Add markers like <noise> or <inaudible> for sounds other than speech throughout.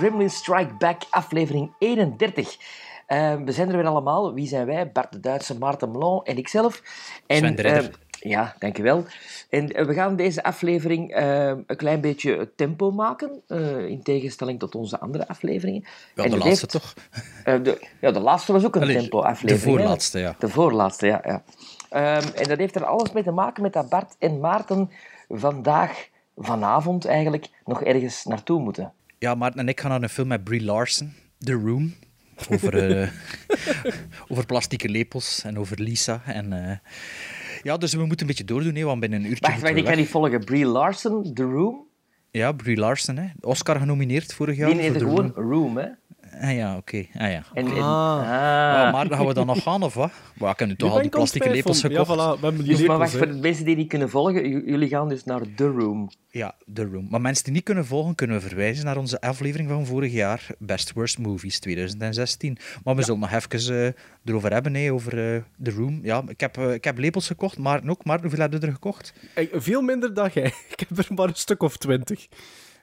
Gremlin Strike Back, aflevering 31. Uh, we zijn er weer allemaal. Wie zijn wij? Bart de Duitse, Maarten Melon en ikzelf. En, Sven de uh, ja, dankjewel. En uh, we gaan deze aflevering uh, een klein beetje tempo maken, uh, in tegenstelling tot onze andere afleveringen. En de laatste heeft- toch? Uh, de, ja, de laatste was ook een tempo-aflevering. de voorlaatste, ja. De voorlaatste, ja. ja. Ehm, en dat heeft er alles mee te maken met dat Bart en Maarten vandaag, vanavond eigenlijk, nog ergens naartoe moeten. Ja, Maarten en ik gaan naar een film met Brie Larson, The Room. Over, eh, <laughs> over plastieke lepels en over Lisa. En, eh, ja, dus we moeten een beetje doordoen, hè, want binnen een uurtje Wacht, ik kan niet volgen. Brie Larson, The Room, Ja, Brie Larson, hè. Oscar genomineerd vorig jaar. die voor heette The gewoon Room. Room, hè. Ah ja, oké. Ah, ja. En, en- Ah. ah. maar gaan we dan nog gaan, of wat? Maar ik heb nu toch al die plastieke lepels gekocht. Ja, voilà, we hebben die Dus, maar wacht, voor de mensen die niet kunnen volgen, jullie gaan dus naar The Room. Ja, The Room. Maar mensen die niet kunnen volgen, kunnen we verwijzen naar onze aflevering van vorig jaar, Best Worst Movies 2016. Maar we zullen nog even eh, erover hebben, hè, over eh, The Room. Ja, ik heb, eh, ik heb lepels gekocht, maar ook. Maar hoeveel heb je er gekocht? Veel minder dan jij. <laughs> Ik heb er maar een stuk of twintig.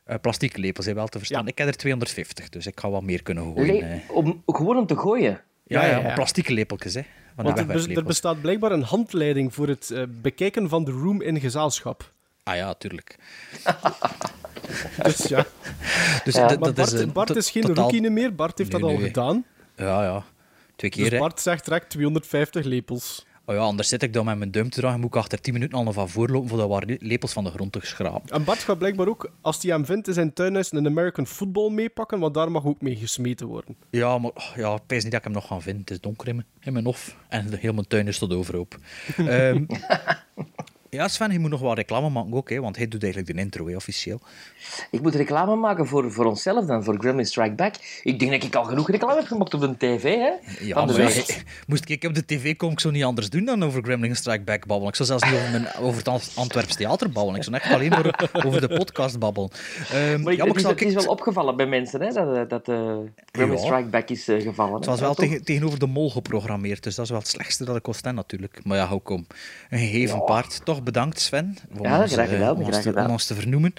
Eh plastieke lepels, hè, wel te verstaan. Ja. Ik heb er 250, dus ik ga wat meer kunnen gooien. Le- om, gewoon om te gooien. Ja, ja, ja, ja. maar plastieke lepeltjes, hè. Van Want er, bes- er bestaat blijkbaar een handleiding voor het eh, bekijken van de room in gezelschap. Ah ja, tuurlijk. <laughs> Dus ja. Dus Ja. Maar Bart, is, eh, Bart is geen totaal- rookie meer. Bart heeft Nee, dat al nee. gedaan. Ja, ja. Twee keer, Dus hè. Bart zegt direct 250 lepels. Oh ja, anders zit ik dan met mijn duim te dragen, moet ik achter 10 minuten al nog van voorlopen voordat we lepels van de grond te schrapen. En Bart gaat blijkbaar ook, als hij hem vindt in zijn tuinhuis, een American football meepakken, want daar mag ook mee gesmeten worden. Ja, maar ja, ik pijs niet dat ik hem nog ga vinden. Het is donker in mijn, in mijn hof en heel mijn tuin is tot overhoop. <laughs> Ehm, ja, Sven, je moet nog wat reclame maken ook, hè, want hij doet eigenlijk de intro, hè, officieel. Ik moet reclame maken voor, voor onszelf dan, voor Gremlin Strike Back. Ik denk dat ik al genoeg reclame heb gemaakt op de tv, hè. Ja, Van de maar West. <laughs> ja, moest ik op de tv komen, ik zou niet anders doen dan over Gremlin Strike Back babbelen. Ik zou zelfs niet over, mijn, over het Ant- Antwerps theater babbelen. Ik zou echt alleen maar over de podcast babbelen. Ehm, Maar ik, ja, maar ik zal- het is wel opgevallen bij mensen, hè, dat, eh, dat eh Gremlin Ja. Strike Back is eh, gevallen. Het was wel tegen, tegenover de mol geprogrammeerd, dus dat is wel het slechtste dat ik kon staan natuurlijk. Maar ja, hou kom. Een gegeven paard. Toch bedankt, Sven. Om Ja, ons, graag eh, gedaan, om ons te- gedaan. Om ons te vernoemen.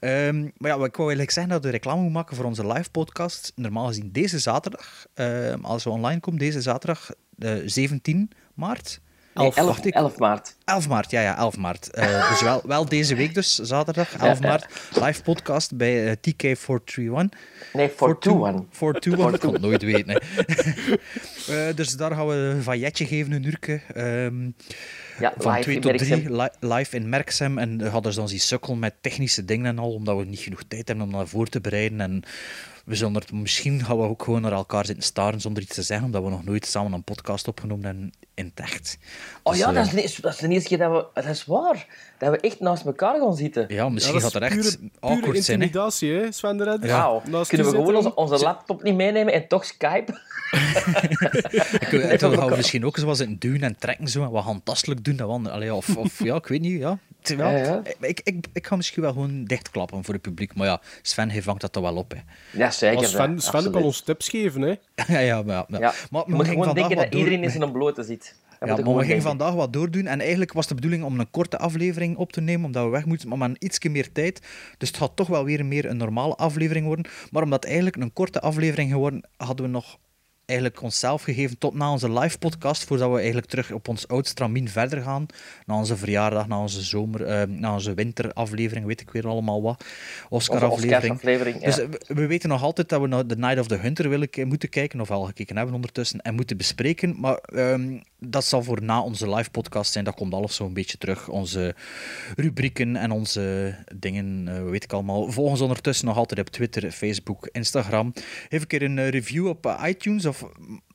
Ehm, maar ja, ik wou eigenlijk zeggen dat we reclame moeten maken voor onze live podcast. Normaal gezien deze zaterdag, ehm, als we online komen, deze zaterdag, eh, 17 maart. Nee, Elf, 11, wacht, ik- 11 maart. 11 maart, ja, ja, 11 maart. Eh, <laughs> dus wel, wel deze week dus, zaterdag, 11 maart. Live podcast bij eh, TK431. Nee, for 2-1. 421, ik kan het nooit weten. <laughs> Eh, dus daar gaan we een vailletje geven, een uurtje. ehm, Ja, van live 2 in tot Merksem. 3 li- live in Merksem. En we hadden dan die sukkel met technische dingen en al, omdat we niet genoeg tijd hebben om dat voor te bereiden. En we zullen er, misschien gaan we ook gewoon naar elkaar zitten staren zonder iets te zeggen, omdat we nog nooit samen een podcast opgenomen hebben in het echt. Oh Dus, ja, eh, dat is, de eerste, dat is de eerste keer dat we... Dat is waar. Dat we echt naast elkaar gaan zitten. Ja, misschien Ja, gaat dat er echt pure, awkward pure zijn. Hè? intimidatie, hè, Sven de Redder? Naast Kunnen we gewoon onze, onze laptop niet meenemen en toch Skype? <laughs> Ik, dan gaan we misschien ook zoals in duwen en trekken, zo, en wat handtastelijk doen. Dat we, allee, of, of ja, ik weet niet. Ja. Ik, ik, ik ga misschien wel gewoon dichtklappen voor het publiek. Maar ja, Sven hij vangt dat er wel op. Hè. Ja, zeker. Als Sven. Sven kan ons tips geven, hè. <laughs> ja, ja, maar, ja. Ja. maar je moet gewoon vandaag denken wat dat door- iedereen in zijn blote zit. Ja, maar we gingen denken. vandaag wat doordoen. En eigenlijk was de bedoeling om een korte aflevering op te nemen, omdat we weg moeten, maar met ietsje meer tijd. Dus het gaat toch wel weer meer een normale aflevering worden. Maar omdat het eigenlijk een korte aflevering geworden, hadden we nog eigenlijk onszelf gegeven tot na onze live podcast, voordat we eigenlijk terug op ons oud stramien verder gaan. Na onze verjaardag, na onze zomer, eh, na onze winteraflevering, weet ik weer allemaal wat. Oscar-aflevering. Ja. Dus eh, we, we weten nog altijd dat we naar The Night of the Hunter willen moeten kijken, of al gekeken hebben ondertussen, en moeten bespreken. Maar ehm, dat zal voor na onze live podcast zijn. Dat komt alles zo'n beetje terug. Onze rubrieken en onze dingen, eh, weet ik allemaal. Volg ons ondertussen nog altijd op Twitter, Facebook, Instagram. Geef een keer een review op iTunes of Of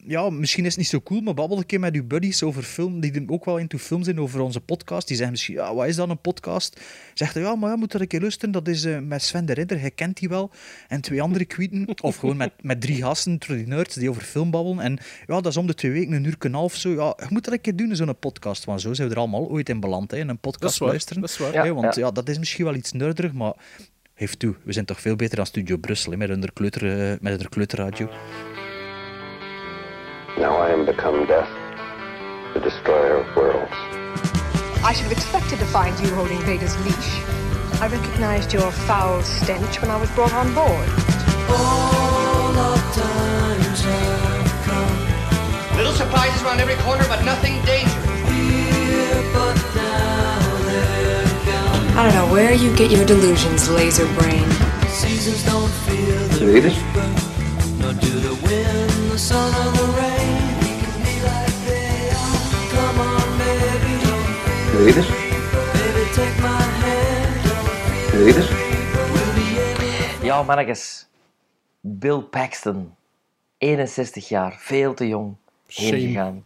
ja, misschien is het niet zo cool, maar babbel een keer met uw buddies over film, die ook wel into film zijn, over onze podcast. Die zeggen misschien, ja, wat is dan een podcast? Zegt hij, ja, maar ja, moet er een keer luisteren. Dat is eh, met Sven de Ridder, hij kent die wel. En twee andere kwieten. Of gewoon met, met drie gasten, die nerds, die over film babbelen. En ja, dat is om de twee weken, een uur en een half zo. Ja, je moet er een keer doen, zo'n podcast. Want zo zijn we er allemaal ooit in beland, hè, in een Dat is podcast waar. luisteren. Dat is waar. Ja. Hè, want ja. dat is misschien wel iets nerderig, maar heeft toe. We zijn toch veel beter dan Studio Brussel, hè, met hun kleuter, eh, met hun kleuterradio. Now I am become death, the destroyer of worlds. I should have expected to find you holding Vader's leash. I recognized your foul stench when I was brought on board. Little surprises around every corner, but nothing dangerous. I don't know where you get your delusions, laser brain. Readers? Readers? Readers? Ja, mannetjes. Bill Paxton. 61 jaar. Veel te jong. Heen Shame. gegaan.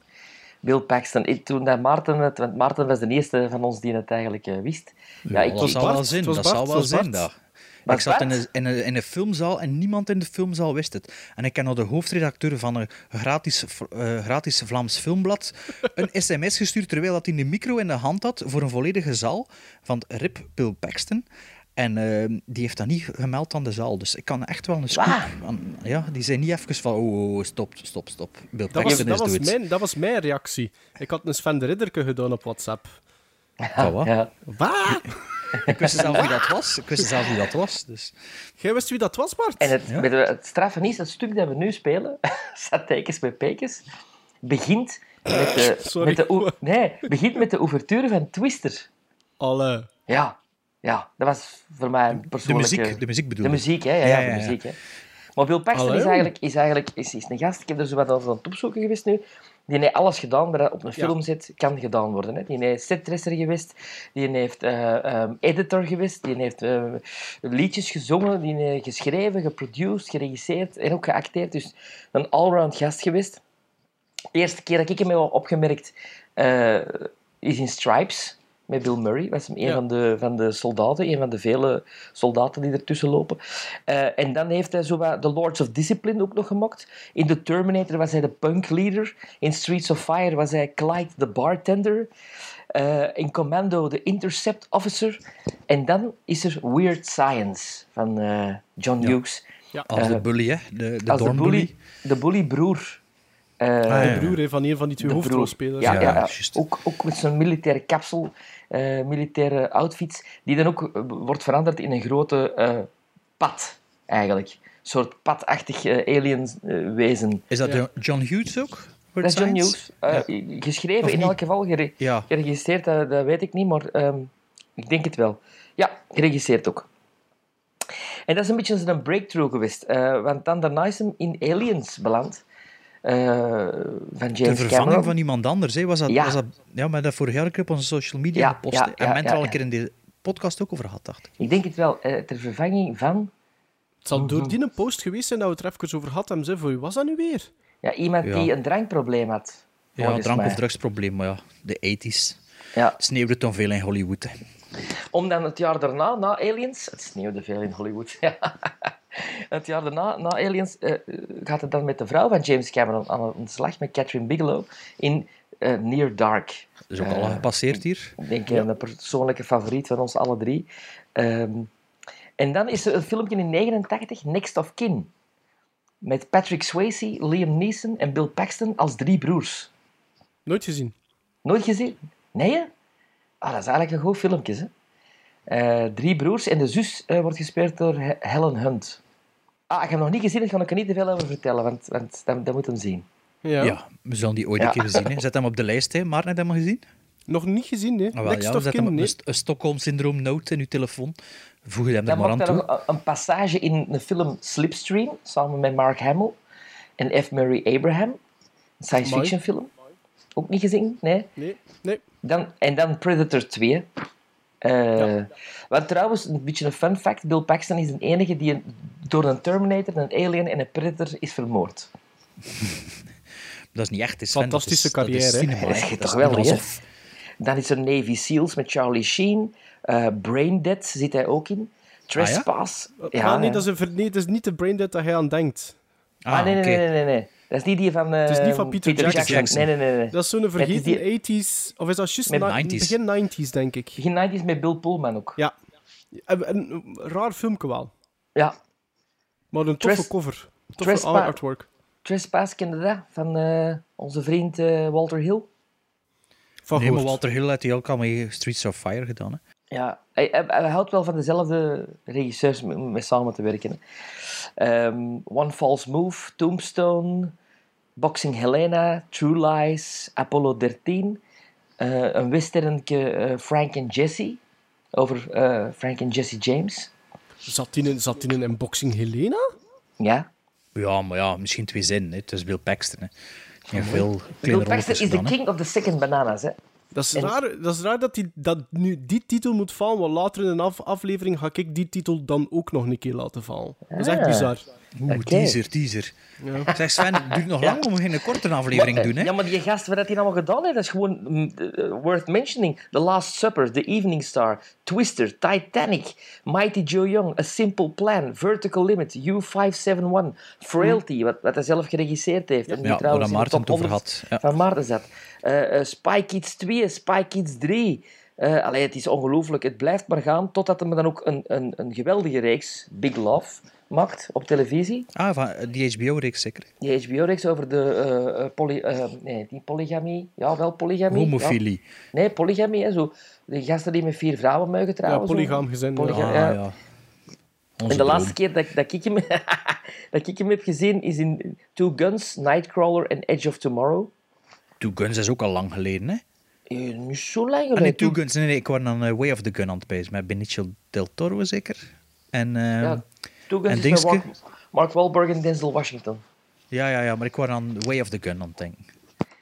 Bill Paxton. Ik, toen dat Maarten het... Want Maarten was de eerste van ons die het eigenlijk eh, wist. Ja, ik, dat was zal wel was Dat zal wel was Ik zat in een, in, een, in een filmzaal en niemand in de filmzaal wist het. En ik heb naar de hoofdredacteur van een gratis, eh, gratis Vlaams filmblad <laughs> een sms gestuurd terwijl dat hij de micro in de hand had voor een volledige zaal van Rip Bill Paxton. En eh, die heeft dat niet gemeld aan de zaal. Dus ik kan echt wel een scoop... Ja, die zijn niet even van... Oh, oh, stop, stop, stop. Bill Dat was, dat, was mijn, dat was mijn reactie. Ik had een Sven de Ridderke gedaan op WhatsApp. Wat? ja. Wat? Ik wist zelf wie dat was. Ik wist zelf wie dat was. Dus. Jij wist wie dat was, Bart? En het, weet je, het straffen is, het stuk dat we nu spelen, <laughs> Satekens met Pekens, begint met de, <laughs> Sorry. met de, nee, begint met de ouverture van Twister. Alle. Ja, ja, dat was voor mij een De persoonlijke... muziek, de muziek bedoel De ik. muziek, hè? Ja, ja, Ja, de ja, ja. muziek, hè. Maar Bill Paxton is eigenlijk, is eigenlijk is, is een gast, ik heb er zo wat aan het opzoeken geweest nu, die heeft alles gedaan wat op een film zit, kan gedaan worden. Hè. Die heeft setdresser geweest, die heeft eh, ehm, editor geweest, die heeft eh, liedjes gezongen, die heeft geschreven, geproduced, geregisseerd en ook geacteerd. Dus een allround gast geweest. De eerste keer dat ik hem heb opgemerkt eh, is in Stripes met Bill Murray. was hem een Ja. van, de, van de soldaten, een van de vele soldaten die ertussen lopen. Eh, en dan heeft hij zo wat The Lords of Discipline ook nog gemokt. In The Terminator was hij de punk leader. In Streets of Fire was hij Clyde the bartender. Eh, in Commando de intercept officer. En dan is er Weird Science van eh, John Hughes. Als de bully, hè. De, de Als de bully, de bully broer. Eh, Ah, ja. De broer van een van die twee de hoofdrolspelers. Ja, ja, Ja, ja. juist. Ook, ook met zo'n militaire kapsel, eh, militaire outfits, die dan ook eh, wordt veranderd in een grote eh, pad, eigenlijk. Een soort padachtig alien wezen. Is dat John Hughes ook? Dat is John? Hughes. Eh, Geschreven in elk geval, gere- Ja. geregisseerd, dat, dat weet ik niet, maar ehm, ik denk het wel. Ja, geregisseerd ook. En dat is een beetje een breakthrough geweest, eh, want dan daarna is hem in Aliens beland. Eh, van James De vervanging Cameron. van iemand anders, hè? Was dat, Ja. was dat, ja, maar dat vorig jaar ook op onze social media Ja, gepost. ja, hè. en ja, men ja, al een ja. keer in de podcast ook over had, dacht ik. Ik denk het wel, eh, ter vervanging van Het zal door die een post geweest zijn dat we het er even over hadden. Ze, voor wie was dat nu weer? ja, iemand Ja. die een drankprobleem had. Ja, drank- mij. of drugsprobleem, maar ja, de 80s. Ja. Het sneeuwde toen veel in Hollywood. Hè. Om dan het jaar daarna, na Aliens... Het sneeuwde veel in Hollywood. <laughs> ja. het jaar daarna, na Aliens, eh, gaat het dan met de vrouw van James Cameron aan de slag met Catherine Bigelow in eh, Near Dark. Dat is ook Eh, al gepasseerd hier. Ik denk eh, een persoonlijke favoriet van ons alle drie. Ehm, en dan is er een filmpje in 89, Next of Kin. Met Patrick Swayze, Liam Neeson en Bill Paxton als drie broers. Nooit gezien. Nooit gezien? Nee, hè? Ah, dat is eigenlijk een goed filmpje, hè? Eh, drie broers en de zus eh, wordt gespeeld door He- Helen Hunt. Ah, ik heb hem nog niet gezien, daar kan ik er niet te veel over vertellen, want, want dat, dat moet hem zien. Ja. Ja. we zullen die ooit Ja. een keer zien. Hè. Zet hem op de lijst, hè. Maarten, heb je hem al gezien? Nog niet gezien, hè? Ah, wel, Next ja, zet hem nee. een, Stockholm-syndroom note in uw telefoon. Voeg je hem er Dan maar aan toe. nog een, een passage in de film Slipstream, samen met Mark Hamill en F. Murray Abraham. Een science Amai. fiction film. Ook niet gezien? Nee. Nee, nee. Dan, en dan Predator 2. Eh, Wat trouwens, een beetje een fun fact, Bill Paxton is de enige die een- door een Terminator, een alien en een Predator is vermoord. <laughs> Dat is niet echt. is Fantastische dat is, dat is carrière, Dat is Dat toch wel, hè? Dan is er Navy SEALs met Charlie Sheen. Eh Braindead zit hij ook in. Trespass. Ja, nee, ja. dat is een, ver- nee, dat is niet de braindead dat hij aan denkt. Ah, nee, nee, nee, nee, nee, nee. Dat is niet die van, eh is niet van Peter Jackson. Jackson. Nee, nee, nee. nee. Dat is zo'n Het vergeten die- 80s, of is dat juist Met na- 90s. begin 90s, denk ik. Begin 90s met Bill Pullman ook. Ja. En, en een raar filmpje wel. Ja. Maar een toffe Tres- cover. Toffe Trespa- artwork. Trespass, kende dat? Van eh, onze vriend eh, Walter Hill. Van Nee, maar. Walter Hill heeft hij ook al mee Streets of Fire gedaan. Hè? Ja, hij, hij, hij houdt wel van dezelfde regisseurs mee, mee samen te werken. Ehm, One False Move, Tombstone, Boxing Helena, True Lies, Apollo 13. eh, een westernkje eh, Frank en Jesse, over eh, Frank en Jesse James. Zat in, zat in Boxing Helena? Ja. Ja, maar ja, misschien twee zinnen. Hè. Het is Bill Paxton. Hè. Geen veel Bill Paxton is de king of the second bananas. Hè. Dat is, En- raar, dat is raar dat, die, dat nu die titel moet vallen, want later in een af- aflevering ga ik die titel dan ook nog een keer laten vallen. Dat is echt Ah. bizar. Oeh, teaser, teaser. Zeg Sven, het duurt nog lang om geen korte aflevering te doen. Hè? Ja, maar die gast, wat hij allemaal gedaan heeft, dat is gewoon mm, eh, worth mentioning. The Last Supper, The Evening Star, Twister, Titanic, Mighty Joe Young, A Simple Plan, Vertical Limit, U571, Frailty, wat, wat hij zelf geregisseerd heeft. En die Ja, trouwens waar Maarten het over 100 had, ja. Van Maarten zat. Eh, eh, Spy Kids 2, Spy Kids 3. Eh allee, het is ongelooflijk. Het blijft maar gaan totdat hij dan ook een, een, een geweldige reeks, Big Love, maakt op televisie. Ah, van eh, die HBO-reeks zeker. Die HBO-reeks over de eh, eh, poly, eh, nee, die polygamie. Ja, wel polygamie. Ja. Homofilie. Nee, polygamie. Hè, zo. De gasten die met vier vrouwen mogen Ja, trouwen. zo. polygaam gezin. Polyga- ja. Ah, ja. ja. En de droom. laatste keer dat, dat, ik hem, <laughs> dat ik hem heb gezien is in Two Guns, Nightcrawler en Edge of Tomorrow. Two Guns is ook al lang geleden, hè? Eh, niet zo lang Ah, nee, geleden. Two Guns. Nee, nee, ik was aan Way of the Gun aan het pezen met Benicio del Toro, zeker. En, eh, Ja, ja. Two Guns en is? Mark, Mark Wahlberg en Denzel Washington. ja, ja, maar ik was aan Way of the Gun aan het denken.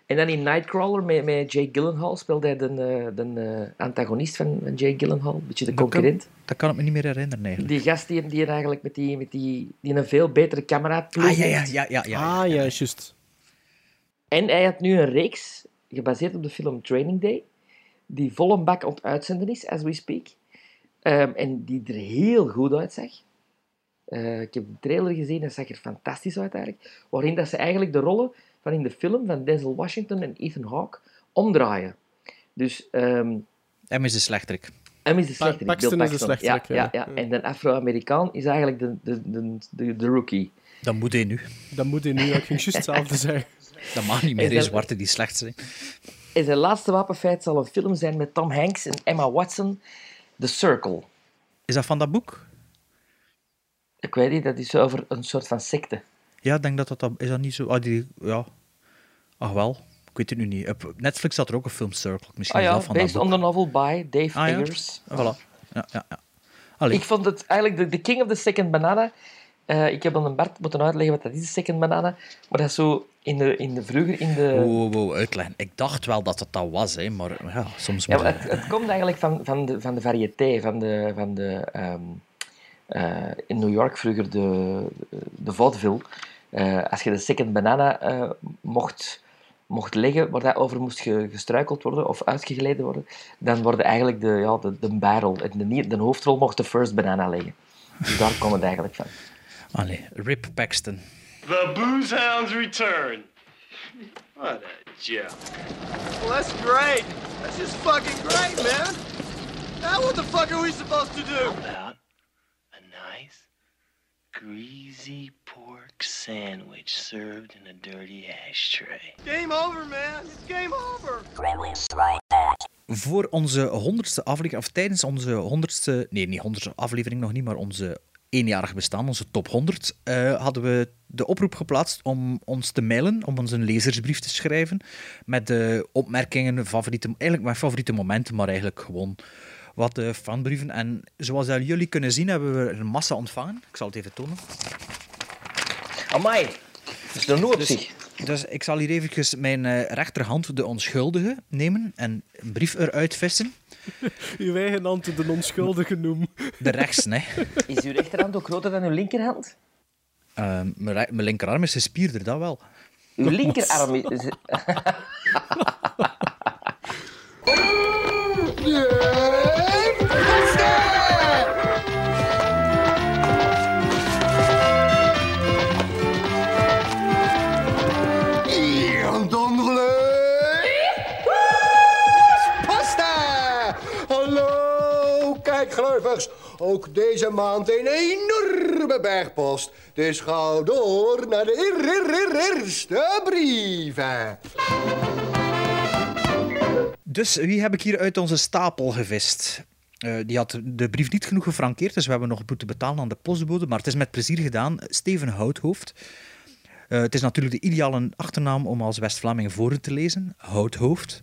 En dan in Nightcrawler met, met Jake Gyllenhaal speelde hij de, eh, de eh, antagonist van, van Jake Gyllenhaal. Een beetje de Dat kan- concurrent. Dat kan ik me niet meer herinneren, eigenlijk. Die gast die, die eigenlijk met die, met die, die een veel betere camera Ah, ja, ja, ja, ja. ja. Ah, ja, juist. En hij had nu een reeks, gebaseerd op de film Training Day, die volle bak aan het uitzenden is, as we speak. Ehm, en die er heel goed uitzag. Eh, ik heb de trailer gezien, dat zag er fantastisch uit eigenlijk. Waarin dat ze eigenlijk de rollen van in de film van Denzel Washington en Ethan Hawke omdraaien. Dus ehm Hem is de slechterik. hem is de slechterik, Paxton Bill is de slechterik, ja, ja. ja, ja. En de Afro-Amerikaan is eigenlijk de, de, de, de, de rookie. Dat moet hij nu. Dat moet hij nu. Ik ging juist hetzelfde <laughs> zeggen. Dat mag niet meer, dat- zwarte die slecht zijn. En zijn laatste wapenfeit zal een film zijn met Tom Hanks en Emma Watson, The Circle. Is dat van dat boek? Ik weet niet, dat is over een soort van secte. Ja, ik denk dat dat... Is dat niet zo... Ah, die... Ja. Ach wel. Ik weet het nu niet. Op Netflix zat er ook een film Circle. Misschien Ah ja, van based on the novel by Dave Ah, ja. Eggers. Voilà. Ja, ja, ja. Allee. Ik vond het eigenlijk de, king of the second banana. Eh, ik heb aan een Bart moeten uitleggen wat dat is, de second banana. Maar dat is zo in de, in de vroeger in de... Wow, wow, uitleggen. Ik dacht wel dat het dat was, hè, maar ja, soms Ja, maar het, het komt eigenlijk van, van, de, van de variété, van de, van de ehm, eh, in New York vroeger de, de vaudeville. Eh, als je de second banana eh, mocht, mocht leggen, waar dat over moest ge- gestruikeld worden of uitgegleden worden, dan worden eigenlijk de, ja, de, de barrel, en de, hoofdrol mocht de first banana leggen. Dus daar komt het eigenlijk van. Allee, Rip Paxton. The Booze Hounds return. What a joke. Well, that's great. That's just fucking great, man. Now what the fuck are we supposed to do? Greasy pork sandwich served in a dirty ashtray. Game over, man. It's game over. Voor onze honderdste aflevering, of tijdens onze honderdste, nee, niet honderdste aflevering nog niet, maar onze eenjarig bestaan, onze top 100, eh, hadden we de oproep geplaatst om ons te mailen, om ons een lezersbrief te schrijven met de opmerkingen, favoriete, eigenlijk mijn favoriete momenten, maar eigenlijk gewoon wat eh, fanbrieven. En zoals dat jullie kunnen zien, hebben we een massa ontvangen. Ik zal het even tonen. Amai, dat is een op zich. Dus ik zal hier even mijn eh, rechterhand, de onschuldige, nemen en een brief eruit vissen. <laughs> Uw eigen hand de onschuldige noem. De rechts, nee. Is uw rechterhand ook groter dan uw linkerhand? Ehm, mijn, re- mijn linkerarm is gespierder, dat wel. Uw linkerarm is... <laughs> <laughs> Ook deze maand een enorme bergpost. Dus ga door naar de eer- eer- eer- eerste brieven. Dus wie heb ik hier uit onze stapel gevist? Eh, die had de brief niet genoeg gefrankeerd, dus we hebben nog moeten betalen aan de postbode. Maar het is met plezier gedaan. Steven Houthoofd. Eh, het is natuurlijk de ideale achternaam om als West-Vlaming voor te lezen. Houthoofd.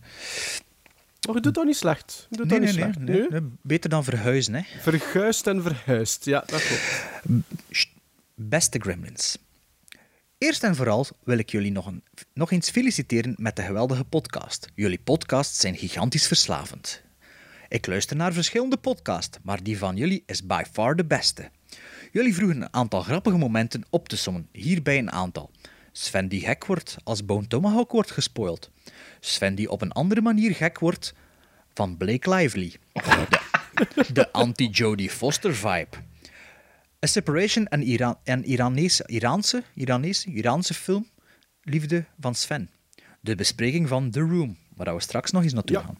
Maar je doet dat niet slecht. Je doet Nee, dat nee, niet nee, slecht. nee, nee. Beter dan verhuizen, hè. Verguist en verhuist. Ja, dat klopt. Sst, Beste Gremlins. Eerst en vooral wil ik jullie nog, een, nog eens feliciteren met de geweldige podcast. Jullie podcasts zijn gigantisch verslavend. Ik luister naar verschillende podcasts, maar die van jullie is by far de beste. Jullie vroegen een aantal grappige momenten op te sommen, hierbij een aantal. Sven die gek wordt als Bone Tomahawk wordt gespoild. Sven die op een andere manier gek wordt van Blake Lively. De, de anti-Jodie Foster vibe. A Separation en, Iran, en Iranese, Iraanse, Iranese, Iraanse film Liefde van Sven. De bespreking van The Room, waar we straks nog eens naartoe Ja. gaan.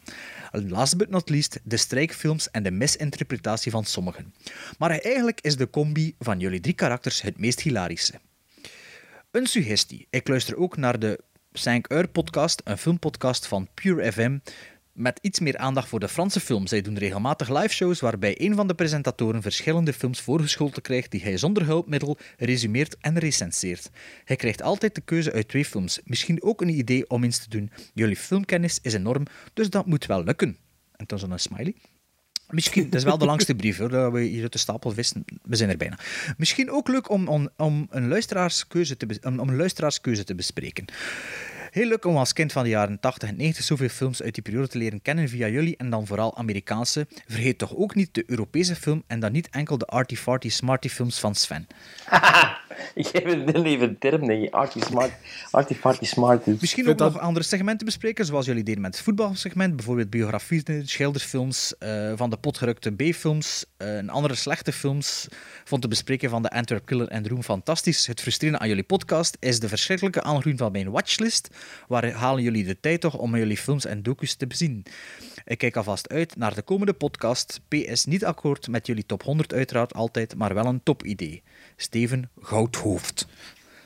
Last but not least, de strijkfilms en de misinterpretatie van sommigen. Maar eigenlijk is de combi van jullie drie karakters het meest hilarische. Een suggestie. Ik luister ook naar de 5 Uur podcast, een filmpodcast van Pure FM, met iets meer aandacht voor de Franse film. Zij doen regelmatig liveshows waarbij een van de presentatoren verschillende films voorgeschoteld krijgt die hij zonder hulpmiddel resumeert en recenseert. Hij krijgt altijd de keuze uit twee films. Misschien ook een idee om eens te doen. Jullie filmkennis is enorm, dus dat moet wel lukken. En toen zo'n smiley. Misschien, dat is wel de <laughs> langste brief hoor, dat we hier uit de stapel vissen. We zijn er bijna. Misschien ook leuk om, om, om, een, luisteraarskeuze te, om, om een luisteraarskeuze te bespreken. Heel leuk om als kind van de jaren 80 en 90 zoveel films uit die periode te leren kennen via jullie en dan vooral Amerikaanse. Vergeet toch ook niet de Europese film en dan niet enkel de arty-farty smarty films van Sven. <laughs> Ik heb een even term, denk je. Artie smart. Artie farty smart. Dus. Misschien ook dat- nog andere segmenten bespreken, zoals jullie deden met het voetbalsegment. Bijvoorbeeld biografieën, schildersfilms, eh, van de potgerukte B-films, eh, en andere slechte films. Vond de bespreking van de Antwerp Killer en Room fantastisch. Het frustrerende aan jullie podcast is de verschrikkelijke aangroei van mijn watchlist. Waar halen jullie de tijd toch om jullie films en docus te bezien? Ik kijk alvast uit naar de komende podcast. PS niet akkoord met jullie top 100 uiteraard altijd, maar wel een topidee. Steven Goudhoofd.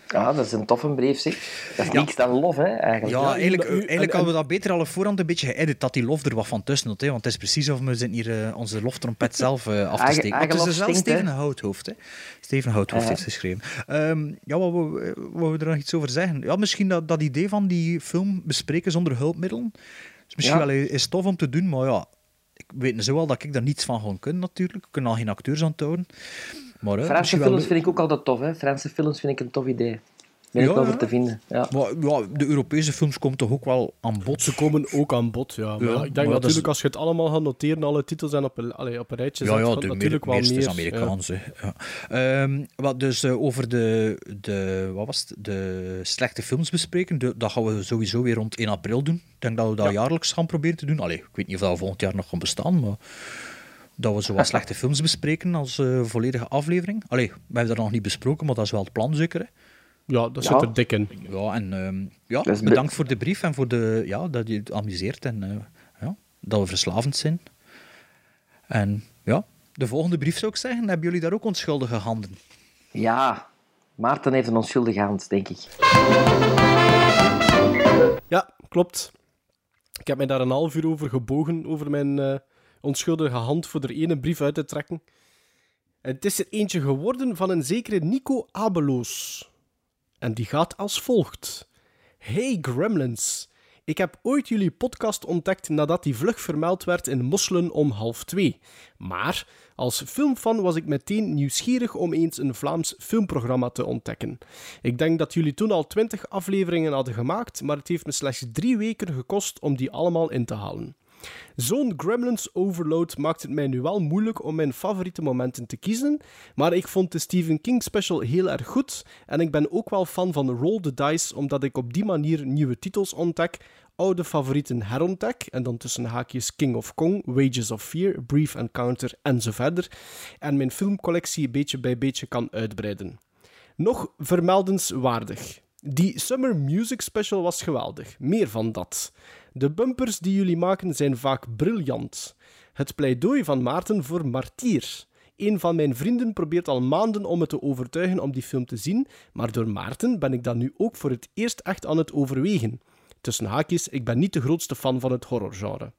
Ja, dat is een toffe brief, zeg. Dat is Ja. niks dan lof, hè, eigenlijk. Ja, eigenlijk, eigenlijk en- hadden we dat beter al voorhand een beetje geëdit, dat die lof er wat van tussen had. Hè? Want het is precies of we zitten hier eh, onze loftrompet zelf eh, af te steken. Het is dus wel? Steven Houthoofd. Hè? Steven Houthoofd Ja. heeft geschreven. Ehm, ja, wat we, wat we er nog iets over zeggen? Ja, misschien dat, dat idee van die film bespreken zonder hulpmiddelen. Is misschien Ja. wel is tof om te doen, maar ja, ik weet zo wel dat ik daar niets van ga kunnen natuurlijk. We kunnen al geen acteurs aantonen. Maar, hè, Franse wel films vind ik ook altijd tof, hè. Franse films vind ik een tof idee. Ben Ja, ik wel ja. voor te vinden. Ja. Maar ja, de Europese films komen toch ook wel aan bod. Ze komen ook aan bod, ja. Maar Ja, ja, ik denk natuurlijk, is- als je het allemaal gaat noteren, alle titels en op een, allee, op een rijtje Ja, zet, ja, de natuurlijk meer, wel meer. is Amerikaans. hè. Ja. Ehm, wat dus eh, over de, de, wat was het, de slechte films bespreken, de- dat gaan we sowieso weer rond 1 april doen. Ik denk dat we dat jaarlijks gaan proberen te doen. Allee, ik weet niet of dat volgend jaar nog gaan bestaan, maar dat we zo wat <laughs> slechte films bespreken als eh, volledige aflevering. Allee, we hebben dat nog niet besproken, maar dat is wel het plan zeker. Hè? Ja, dat Ja. zit er dik in. Ja, en ehm, ja, bedankt voor de brief en voor de, ja, dat je het amuseert en eh, ja, dat we verslavend zijn. En ja, de volgende brief zou ik zeggen, hebben jullie daar ook onschuldige handen? ja, Maarten heeft een onschuldige hand, denk ik. Ja, klopt. Ik heb mij daar een half uur over gebogen, over mijn eh, onschuldige hand voor er ene brief uit te trekken. En het is er eentje geworden van een zekere Nico Abeloos. En die gaat als volgt. Hey Gremlins. Ik heb ooit jullie podcast ontdekt nadat die vlug vermeld werd in Mosselen om half twee. Maar als filmfan was ik meteen nieuwsgierig om eens een Vlaams filmprogramma te ontdekken. Ik denk dat jullie toen al twintig afleveringen hadden gemaakt, maar het heeft me slechts drie weken gekost om die allemaal in te halen. Zo'n Gremlins overload maakt het mij nu wel moeilijk om mijn favoriete momenten te kiezen, maar ik vond de Stephen King special heel erg goed en ik ben ook wel fan van Roll the Dice, omdat ik op die manier nieuwe titels ontdek, oude favorieten herontdek, en dan tussen haakjes King of Kong, Wages of Fear, Brief Encounter en zo verder, en mijn filmcollectie beetje bij beetje kan uitbreiden. Nog vermeldenswaardig. Die Summer Music Special was geweldig. Meer van dat. De bumpers die jullie maken zijn vaak briljant. Het pleidooi van Maarten voor Martier. Een van mijn vrienden probeert al maanden om me te overtuigen om die film te zien, maar door Maarten ben ik dat nu ook voor het eerst echt aan het overwegen. Tussen haakjes, ik ben niet de grootste fan van het horrorgenre.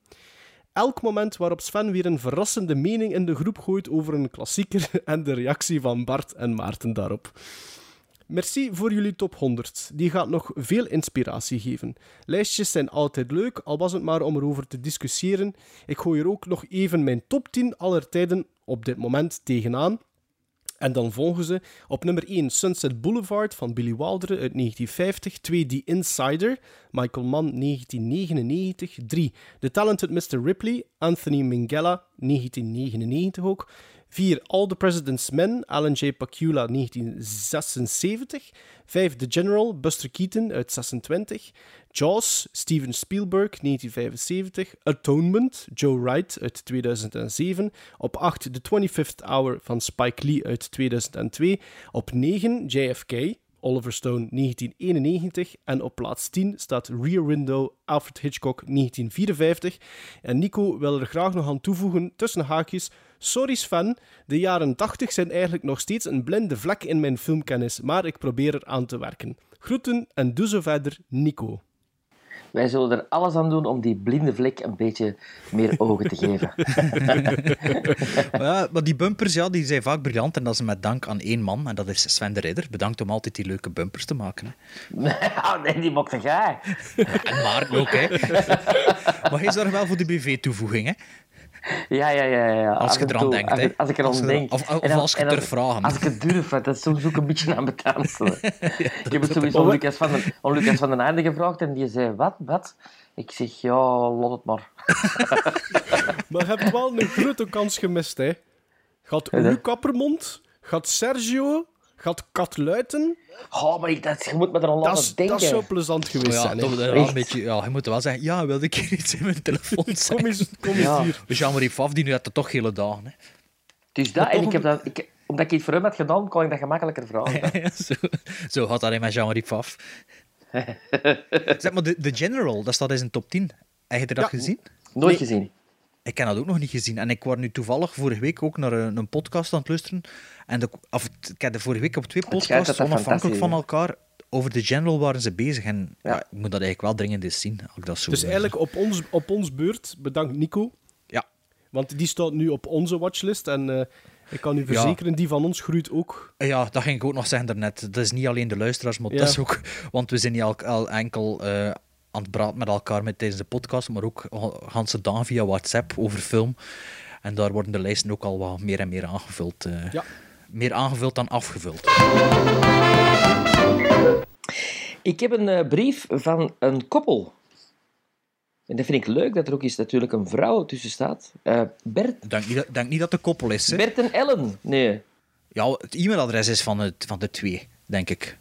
Elk moment waarop Sven weer een verrassende mening in de groep gooit over een klassieker <laughs> en de reactie van Bart en Maarten daarop. Merci voor jullie top 100. Die gaat nog veel inspiratie geven. Lijstjes zijn altijd leuk, al was het maar om erover te discussiëren. Ik gooi er ook nog even mijn top 10 aller tijden op dit moment tegenaan. En dan volgen ze op nummer 1 Sunset Boulevard van Billy Wilder uit 1950. 2 The Insider, Michael Mann 1999. 3 The Talented Mr. Ripley, Anthony Minghella 1999 ook. 4 All the President's Men, Alan J. Pakula 1976. 5 The General, Buster Keaton uit 26. Jaws, Steven Spielberg 1975. Atonement, Joe Wright uit 2007. Op 8 The 25th Hour van Spike Lee uit 2002. Op 9 JFK, Oliver Stone 1991. En op plaats 10 staat Rear Window, Alfred Hitchcock 1954. En Nico wil er graag nog aan toevoegen, tussen haakjes. Sorry Sven, de jaren 80 zijn eigenlijk nog steeds een blinde vlek in mijn filmkennis, maar ik probeer er aan te werken. Groeten en doe zo verder, Nico. Wij zullen er alles aan doen om die blinde vlek een beetje meer ogen te geven. <laughs> Ja, maar die bumpers ja, die zijn vaak briljant en dat is met dank aan één man, en dat is Sven de Ridder. Bedankt om altijd die leuke bumpers te maken. Hè. <laughs> oh, nee, die mocht jij. En Maarten ook, hè. <laughs> Maar hij zorgt wel voor de BV-toevoeging, hè. Ja, ja, ja. ja. Als je eraan toe, denkt, als, Als ik er Als aan je er- denk. of- of En dan- als je durft vragen. Als ik het durf, dat is soms ook een beetje aan betaanselen. <laughs> ik heb het sowieso aan Lucas van, den, aan Lucas van den Einde gevraagd en die zei, wat, wat? Ik zeg, ja, laat het maar. <laughs> Maar je hebt wel een grote kans gemist, hè. Gaat? Luc Kappermond, gaat Sergio, gaat Kat Luiten. Oh, maar ik, dat, je moet me er al Dat aan is, denken. dat zou plezant geweest Maar ja, zijn. Echt? een beetje, ja, je moet wel zeggen, ja, wilde ik hier iets in mijn telefoon <laughs> Kom zeggen. eens, kom eens Ja. hier. Jean-Marie Faf, die nu had het toch hele dagen. Hè. Dus dat, Maar en ik heb dat, ik, omdat ik iets voor hem had gedaan, kon ik dat gemakkelijker vragen. <laughs> Ja, zo, zo dat in met Jean-Marie Pfaff. <laughs> zeg maar, de, de General, dat staat in zijn top 10. Heb je dat Ja. gezien? Nooit gezien. Ik heb dat ook nog niet gezien. En ik was nu toevallig vorige week ook naar een, een podcast aan het luisteren. En de, of, ik heb de vorige week op twee podcasts, onafhankelijk van elkaar, over de General waren ze bezig. En ja. Ja. ik moet dat eigenlijk wel dringend eens zien. Als ik dat zo, Dus eh, eigenlijk op ons, op ons beurt, bedankt Nico. Ja. Want die staat nu op onze watchlist. En eh, ik kan u verzekeren, die van ons groeit ook. Ja, dat ging ik ook nog zeggen daarnet. Dat is niet alleen de luisteraars, maar Ja. dat is ook... Want we zijn niet al, al enkel eh, aan het praten met elkaar met tijdens de podcast, maar ook ganse dagen via WhatsApp over film. En daar worden de lijsten ook al wat meer en meer aangevuld. eh. Ja. Meer aangevuld dan afgevuld. Ik heb een eh, brief van een koppel. En dat vind ik leuk, dat er ook eens natuurlijk een vrouw tussen staat. Eh, Bert, Ik denk niet, dat- denk niet dat de koppel is. Hè? Bert en Ellen. Nee. Ja, het e-mailadres is van, het, van de twee, denk ik.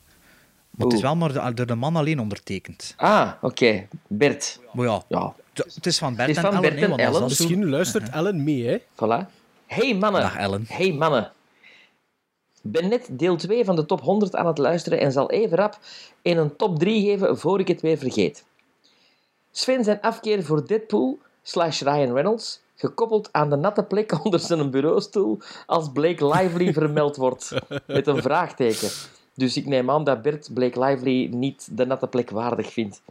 Maar het is wel maar door de man alleen ondertekend. Ah, oké. Bert. Maar ja, Ja, het is van Bert Het is en van Ellen. Bert hè, en Ellen. zo- Misschien luistert Ellen mee, hè. voilà. Hey mannen. Dag, Ellen. Hey mannen. Ben net deel 2 van de top 100 aan het luisteren en zal even rap in een top 3 geven voor ik het weer vergeet. Sven zijn afkeer voor Deadpool slash Ryan Reynolds, gekoppeld aan de natte plek <laughs> onder zijn bureaustoel als Blake Lively vermeld wordt, <laughs> met een vraagteken. Dus ik neem aan dat Bert Blake Lively niet de natte plek waardig vindt.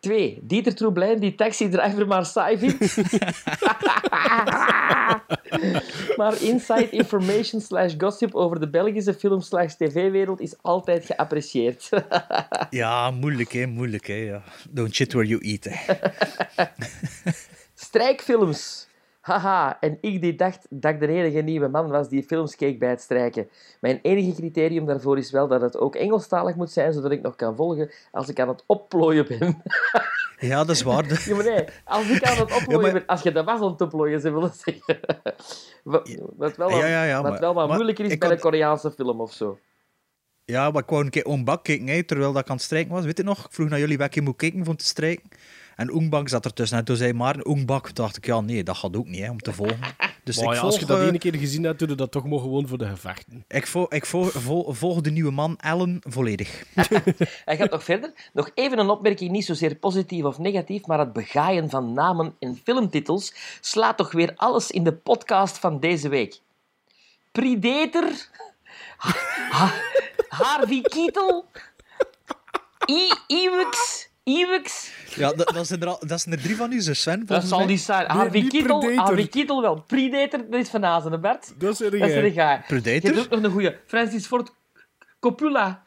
2. Dieter Troublein die taxidriver maar saai vindt. <laughs> maar inside information slash gossip over de Belgische film slash tv-wereld is altijd geapprecieerd. <laughs> Ja, moeilijk hè, moeilijk hè. Ja. Don't shit where you eat. Hè. <laughs> Strijkfilms. Haha, en ik die dacht dat ik de enige nieuwe man was die films keek bij het strijken. Mijn enige criterium daarvoor is wel dat het ook Engelstalig moet zijn, zodat ik nog kan volgen als ik aan het opplooien ben. <laughs> Ja, dat is waar. <laughs> Ja, maar nee, als ik aan het opplooien maar- ben, als je dat was aan het opplooien, ze willen zeggen. Wat, <laughs> wel wat, Ja, wat wel wat maar moeilijker is bij had- een Koreaanse film of zo. Ja, maar ik wou een keer Oongbak kijken, hè, terwijl dat ik aan het strijken was. Weet je nog? Ik vroeg naar jullie welke moet kijken om te strijken. En Oengbak zat ertussen. En toen zei Maarten Oengbak. dacht ik, ja, nee, dat gaat ook niet, hè, om te volgen. Dus Maar ik, ja, volg, als je dat ene keer gezien hebt, doe je dat toch maar gewoon voor de gevechten. ik, volg, ik volg, de nieuwe man, Ellen, volledig. <laughs> Hij gaat nog verder. Nog even een opmerking, niet zozeer positief of negatief, maar het begaaien van namen en filmtitels slaat toch weer alles in de podcast van deze week. Predator, Ha- Ha- Harvey Keitel, I- Iwix, Iwix, Ja, dat, dat, zijn er, al- dat zijn er drie van u, dus Sven, dat volgens zal mij. niet zijn. Harvey niet Keitel, Predator. Harvey Keitel wel. Predator, dat is Van Azen, Bert. Dat is er Dat is er een guy. Je Predator? hebt ook nog een goeie. Francis Ford Coppola.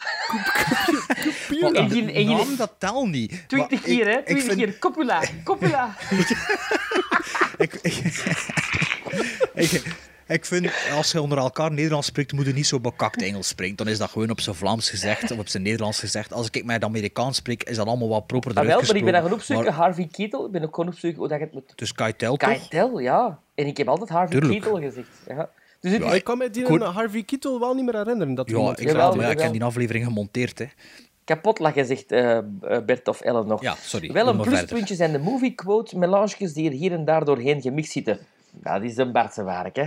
Maar En geen- en naam, dat telt niet. Twintig Maar keer, hè? Twintig vind- keer. Coppola. Coppola. <laughs> Ik, ik, <laughs> ik, ik vind, als je onder elkaar Nederlands spreekt, moet je niet zo bekakt Engels spreken. Dan is dat gewoon op zijn Vlaams gezegd of op zijn Nederlands gezegd. Als ik met Amerikaans spreek, is dat allemaal wat proper Ah, wel, maar ik ben gaan uitgesproken. opzoeken. Maar- Harvey Keitel. Ik ben ook gaan opzoeken hoe dat je het moet... Dus Keitel toch? Keitel, ja. En ik heb altijd Harvey Tuurlijk. Keitel gezegd. Ja. Dus het Ja, is- Ik kan me die Goed. Harvey Keitel wel niet meer herinneren. Dat Ja, ik, wel, ja, ik heb die aflevering gemonteerd. Hè. kapot lachen, zegt eh, eh, Bert of Ellen nog. Ja, sorry. Wel een maar pluspuntje zijn de movie quote melanges die er hier en daar doorheen gemixt zitten. Dat is een Bartse werk, hè.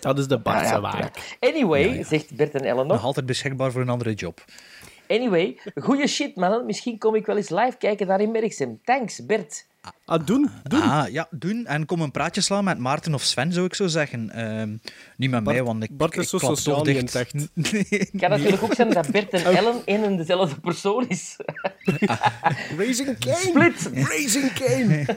Dat is- de Bartse Ja, ja, waar. ja. Anyway, zegt Bert en Ellen nog. Nog altijd beschikbaar voor een andere job. Anyway, goeie shit, mannen. Misschien kom ik wel eens live kijken daar in Merksem. Thanks, Bert. Ah, doen, doen. Ah, ja, doen. En kom een praatje slaan met Maarten of Sven, zou ik zo zeggen. Ehm, niet met mij, want ik, Bart is ik zo sociaal toch dicht. echt. <laughs> Nee, Het kan natuurlijk ook zijn dat Bert en Ellen één en dezelfde persoon is. <laughs> Raising Cane! Split! Raising Cane! <laughs>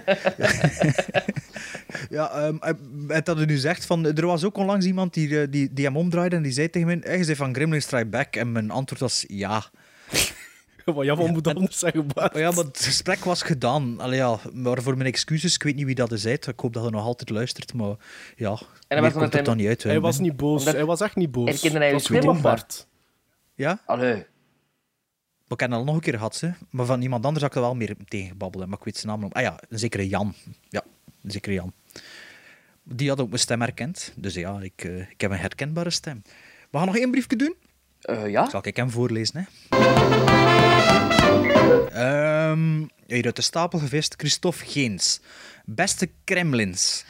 Ja, ehm, eh, het dat u nu zegt, van, er was ook onlangs iemand die, eh, die, die hem omdraaide en die zei tegen mij, "Eh, je zei van Gremlin Strike Back. En mijn antwoord was ja. Wat ja, wat moet anders zeggen, Bart? Oh ja, maar het gesprek was gedaan. Allee, ja, maar voor mijn excuses, ik weet niet wie dat is. uit. Ik hoop dat hij nog altijd luistert, maar ja, was meer omdat komt het hij- dan niet uit. Hij was niet boos. Omdat- Hij was echt niet boos. Herkende hij was wat? Bart. Ja, Allee. heb dat al nog een keer gehad. Hè. Maar van iemand anders had ik er wel meer tegen gebabbeld. Maar ik weet zijn naam nog. Ah ja, een zekere Jan. Ja, een zekere Jan. Die had ook mijn stem herkend. Dus ja, ik, eh, ik heb een herkenbare stem. We gaan nog één briefje doen. Eh, ja? Zal ik hem voorlezen, hè? Ehm, hier uit de stapel gevist, Christophe Geens. Beste Kremlins.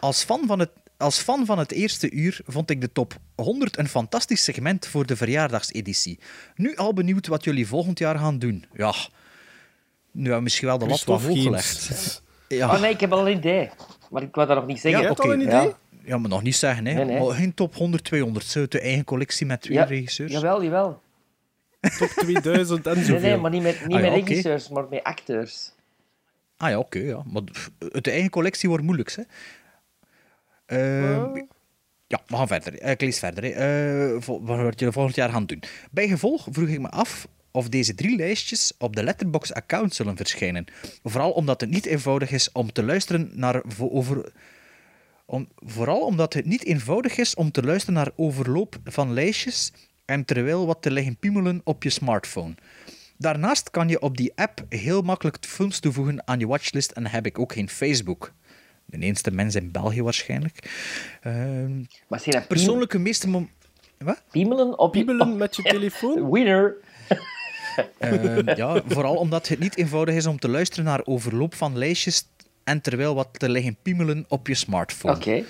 Als fan, van het, als fan van het eerste uur vond ik de top 100 een fantastisch segment voor de verjaardagseditie. Nu al benieuwd wat jullie volgend jaar gaan doen. Ja, nu hebben we misschien wel de lat wat Christophe hoog Geens. gelegd. <laughs> Ja, Oh nee, ik heb al een idee. Maar ik wou dat nog niet ja, zeggen. Al oké. een idee? Ja. Ja, maar nog niet zeggen, hè. Nee, nee. Maar geen top 100, 200. Zo, de eigen collectie met twee Ja, regisseurs. Jawel, jawel. Top 2000 en Nee, zoveel. nee, maar niet met, niet Ah, ja, met regisseurs, maar met acteurs. Ah ja, oké. ja. Maar de eigen collectie wordt moeilijk, hè. Ehm, Ja, we gaan verder. Eh, Ik lees verder. Eh, wat jullie volgend jaar gaan doen. Bij gevolg vroeg ik me af of deze drie lijstjes op de Letterboxd-account zullen verschijnen. Vooral omdat het niet eenvoudig is om te luisteren naar... Over, om, vooral omdat het niet eenvoudig is om te luisteren naar overloop van lijstjes en terwijl wat te liggen piemelen op je smartphone. Daarnaast kan je op die app heel makkelijk films toevoegen aan je watchlist en heb ik ook geen Facebook. De enige mens in België waarschijnlijk. Ehm, Maar dat persoonlijke meeste mom- Wat? piemelen op je... Op- met je telefoon? <laughs> Winner. Ehm, ja, vooral omdat het niet eenvoudig is om te luisteren naar overloop van lijstjes en terwijl wat te liggen piemelen op je smartphone. Oké. Ja.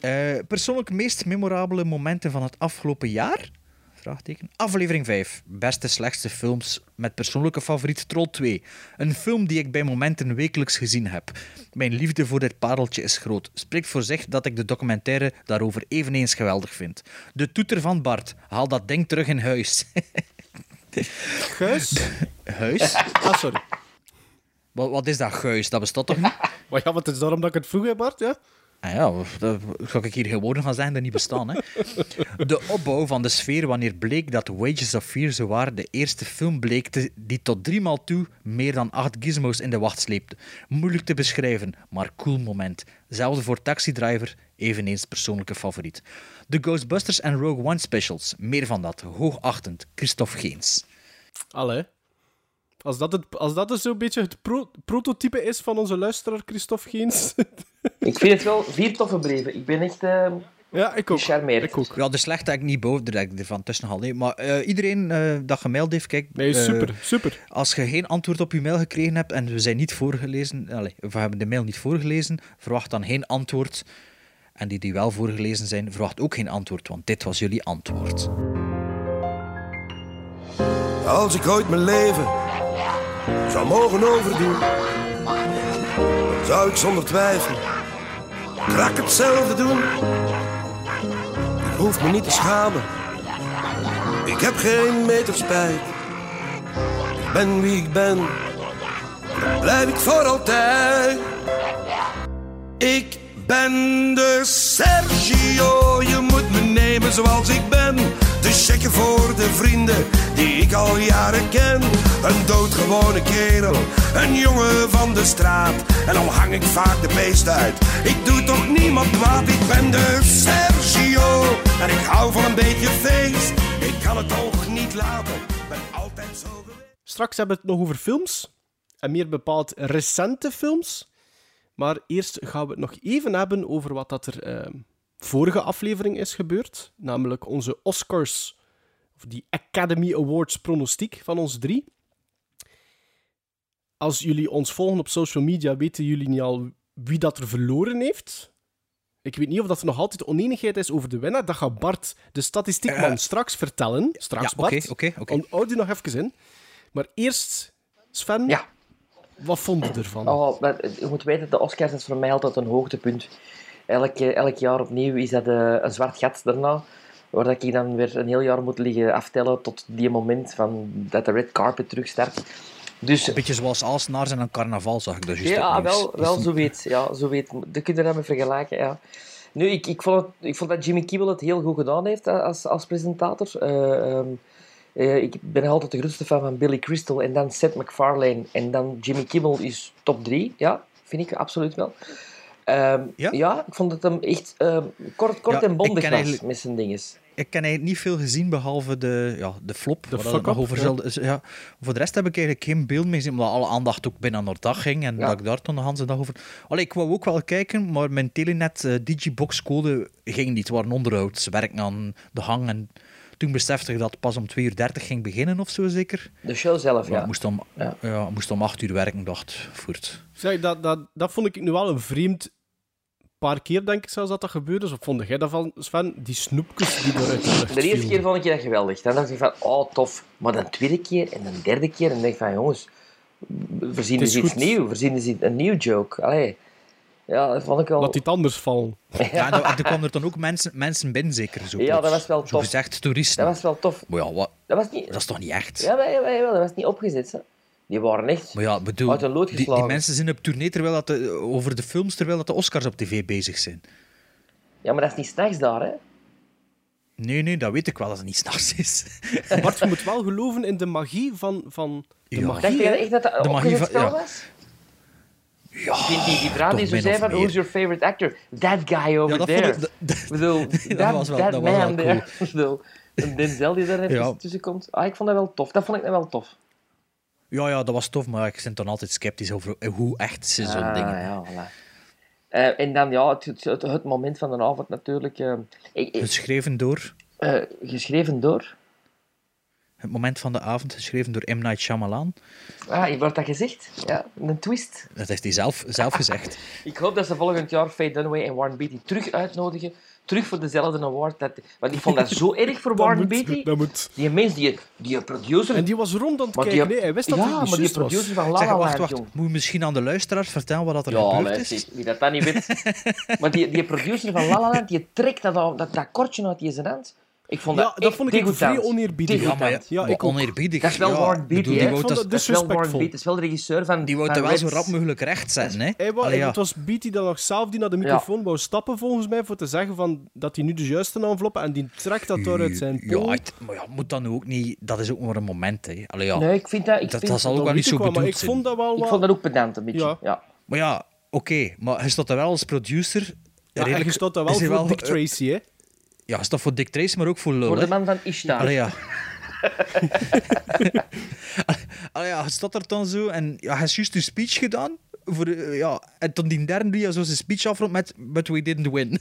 Eh, persoonlijk meest memorabele momenten van het afgelopen jaar? Vraagteken. Aflevering 5. Beste slechtste films met persoonlijke favoriet Troll 2. Een film die ik bij momenten wekelijks gezien heb. Mijn liefde voor dit pareltje is groot. Spreekt voor zich dat ik de documentaire daarover eveneens geweldig vind. De toeter van Bart. Haal dat ding terug in huis. <laughs> Guis? huis? Ah, sorry. Wat, wat is dat, guis? Dat bestaat toch niet? <laughs> Maar ja, wat is daarom dat ik het vroeg heb, Bart? Ja? Ah ja, dat ga ik hier gewoon gaan zeggen dat niet bestaan. Hè. De opbouw van de sfeer wanneer bleek dat Wages of Fear zowaar de eerste film bleek te- die tot driemaal toe meer dan acht gizmos in de wacht sleepte. Moeilijk te beschrijven, maar cool moment. Zelfde voor Taxi Driver, eveneens persoonlijke favoriet. De Ghostbusters en Rogue One specials, meer van dat. Hoogachtend, Christophe Geens. Allee. Als dat, het, als dat dus zo'n beetje het pro- prototype is van onze luisteraar Christophe Geens. <laughs> Ik vind het wel vier toffe brieven. Ik ben echt eh ja, ik ook. Ik ook. Ja, de slechte heb ik niet boven, daar heb ik ervan tussen gehaald. nee. Maar eh, iedereen eh, dat gemaild heeft, kijk... Nee, eh, super, super. Als je geen antwoord op je mail gekregen hebt en we zijn niet voorgelezen, allez, we hebben de mail niet voorgelezen, verwacht dan geen antwoord. En die die wel voorgelezen zijn, verwacht ook geen antwoord, want dit was jullie antwoord. Als ik ooit mijn leven zou mogen overdoen, zou ik zonder twijfel krak hetzelfde doen. Ik hoef me niet te schamen, ik heb geen meter spijt. Ik ben wie ik ben, blijf ik voor altijd. Ik ben de Sergio, je moet me nemen zoals ik ben. De checken voor de vrienden die ik al jaren ken. Een doodgewone kerel, een jongen van de straat. En al hang ik vaak de beest uit, ik doe toch niemand kwaad. Ik ben de Sergio en ik hou van een beetje feest. Ik kan het toch niet laten, ben altijd zo geweest. Straks hebben we het nog over films. En meer bepaald recente films. Maar eerst gaan we het nog even hebben over wat dat er eh, vorige aflevering is gebeurd. Namelijk onze Oscars, of die Academy Awards pronostiek van ons drie. Als jullie ons volgen op social media, weten jullie niet al wie dat er verloren heeft. Ik weet niet of dat er nog altijd oneenigheid is over de winnaar. Dat gaat Bart, de statistiekman, Eh, straks vertellen. Straks, ja, oké, Bart. oké, oké. Onthoud u nog even in. Maar eerst, Sven, Ja. wat vond je ervan? Oh, maar je moet weten, de Oscars is voor mij altijd een hoogtepunt. Elk, elk jaar opnieuw is dat eh, een zwart gat daarna. Waar dat ik dan weer een heel jaar moet liggen aftellen tot die moment van dat de red carpet terugstart. Dus Een beetje zoals Alsnaars en een carnaval, zag ik dat juist ja, wel, wel <laughs> zo weet. Ja, zo weet. Dat kun je daarmee vergelijken, ja. Nu, ik, ik, vond het, ik vond dat Jimmy Kimmel het heel goed gedaan heeft eh, als, als presentator. Eh, ehm, eh, ik ben altijd de grootste fan van Billy Crystal en dan Seth MacFarlane en dan Jimmy Kimmel is top 3. Ja, vind ik absoluut wel. Ehm, Ja? ja? ik vond het hem echt ehm, kort, kort Ja, en ik bondig ken was met zijn dinges. Ik ken eigenlijk niet veel gezien, behalve de, ja, de flop. De over ja. Voor de rest heb ik eigenlijk geen beeld meer gezien, omdat alle aandacht ook binnen naar dag ging. En Ja. dat ik daar toen de hele dag over... Allee, ik wou ook wel kijken, maar mijn Telenet eh, Digibox-code ging niet. Het waren onderhoud. Ze werkten aan de hang en... Toen besefte ik dat het pas om 2 uur 30 ging beginnen of zo zeker. De show zelf, Ja. ja. Ik moest om, Ja. ja. moest om 8 uur werken, dacht voert. Zeg, dat, dat, dat vond ik nu wel een vreemd paar keer, denk ik zelfs, dat dat gebeurde. Of vond jij dat van, Sven? Die snoepjes die eruit de lucht De eerste vielen. keer vond ik dat geweldig. Dan dacht ik van, oh tof. Maar de tweede keer en de derde keer, en dan denk ik van, jongens, voorzien eens iets nieuws. Voorzien eens een nieuw joke. Allee. Ja, dat vond ik wel... Laat iets anders vallen. <laughs> Ja, dan- er kwamen er dan ook mensen, mensen binnen, zeker. Zo Ja, dat was wel Zo tof. gezegd, toeristen. Dat was wel tof. Maar ja, wat, Dat was niet... dat is toch niet echt? Ja, maar, ja, ja, dat was niet opgezet. Hè. Die waren echt... Maar ja, bedoel, Uit een lood die, die geslagen. mensen zijn op tournee terwijl dat de, over de films terwijl dat de Oscars op tv bezig zijn. Ja, maar dat is niet s'nachts daar, hè. Nee, nee, dat weet ik wel dat het niet s'nachts is. <laughs> Bart, je moet wel geloven in de magie van, van de Ja. magie. Dacht je echt dat dat De magie van- ja. was? Ja, Die, die, die vrouw die zo zei van, who's your favorite actor? That guy over Ja, dat there. ik... dat- Ik bedoel, <laughs> Dat that, was wel- that dat was wel man cool. <laughs> there. Bedoel, een Denzel die daar even Ja. tussen komt. Ah, ik vond dat wel tof. Dat vond ik nou wel tof. Ja, ja, dat was tof, maar ik ben dan altijd sceptisch over hoe echt ze zo'n Ah, dingen. ja, voilà. Eh, en dan ja, het, het, moment van de avond natuurlijk. eh, ik- Geschreven door... eh, geschreven door. Het moment van de avond, geschreven door M. Night Shyamalan. Ah, wordt dat gezegd? Ja, een twist. Dat heeft hij zelf, zelf gezegd. <laughs> Ik hoop dat ze volgend jaar Faye Dunaway en Warren Beatty terug uitnodigen. Terug voor dezelfde award. Dat, want ik vond dat zo <laughs> erg voor Warren moet, Beatty. dat moet. Die mens, die, die producer... En die was rond aan het Maar die- kijken. Nee, hij wist dat ja, het niet maar die juist was. producer van La La wacht, Land, wacht. Moet je misschien aan de luisteraars vertellen wat dat er Ja, gebeurd luister, is? wie dat dat niet weet. <laughs> maar die, die producer van La La Land, die trekt dat, dat, dat kortje uit die zijn hand. Ik vond Ja, dat, dat echt vond ik vrij oneerbiedig. Ja, maar ja, Ja, maar ik ook. oneerbiedig. Dat is wel ja, Warren Beatty, hè? die dat- dat Dat is wel Warren. Beatty. Dat is wel de regisseur van... Die wou het wel zo rap mogelijk recht zetten, hè? Hij ja. Het was Beatty dat nog zelf die naar de microfoon wou stappen, volgens mij, voor te zeggen van, dat hij nu de juiste enveloppe en die trekt dat door uit zijn Ja, pool. het- maar ja, moet dan ook niet... Dat is ook maar een moment, hè. Allee, ja. Nee, ik vind dat... Ik dat, vind, dat zal ook Dat wel niet zo bedoeld ik vond zijn. dat wel ik vond dat ook pedant, een beetje. Ja. Ja. Maar ja, oké. maar hij staat er wel als producer... Ja, en je staat daar wel hij voor Dick Tracy, hè? Ja, hij staat voor Dick Tracy, maar ook voor Lul, Voor hè. de man van Ishtar. Allee, ja. <laughs> Allee, ja, hij staat er dan zo en ja, hij heeft juist een speech gedaan. Voor de, ja, en toen die derde die zo zijn speech afrondt met But we didn't win.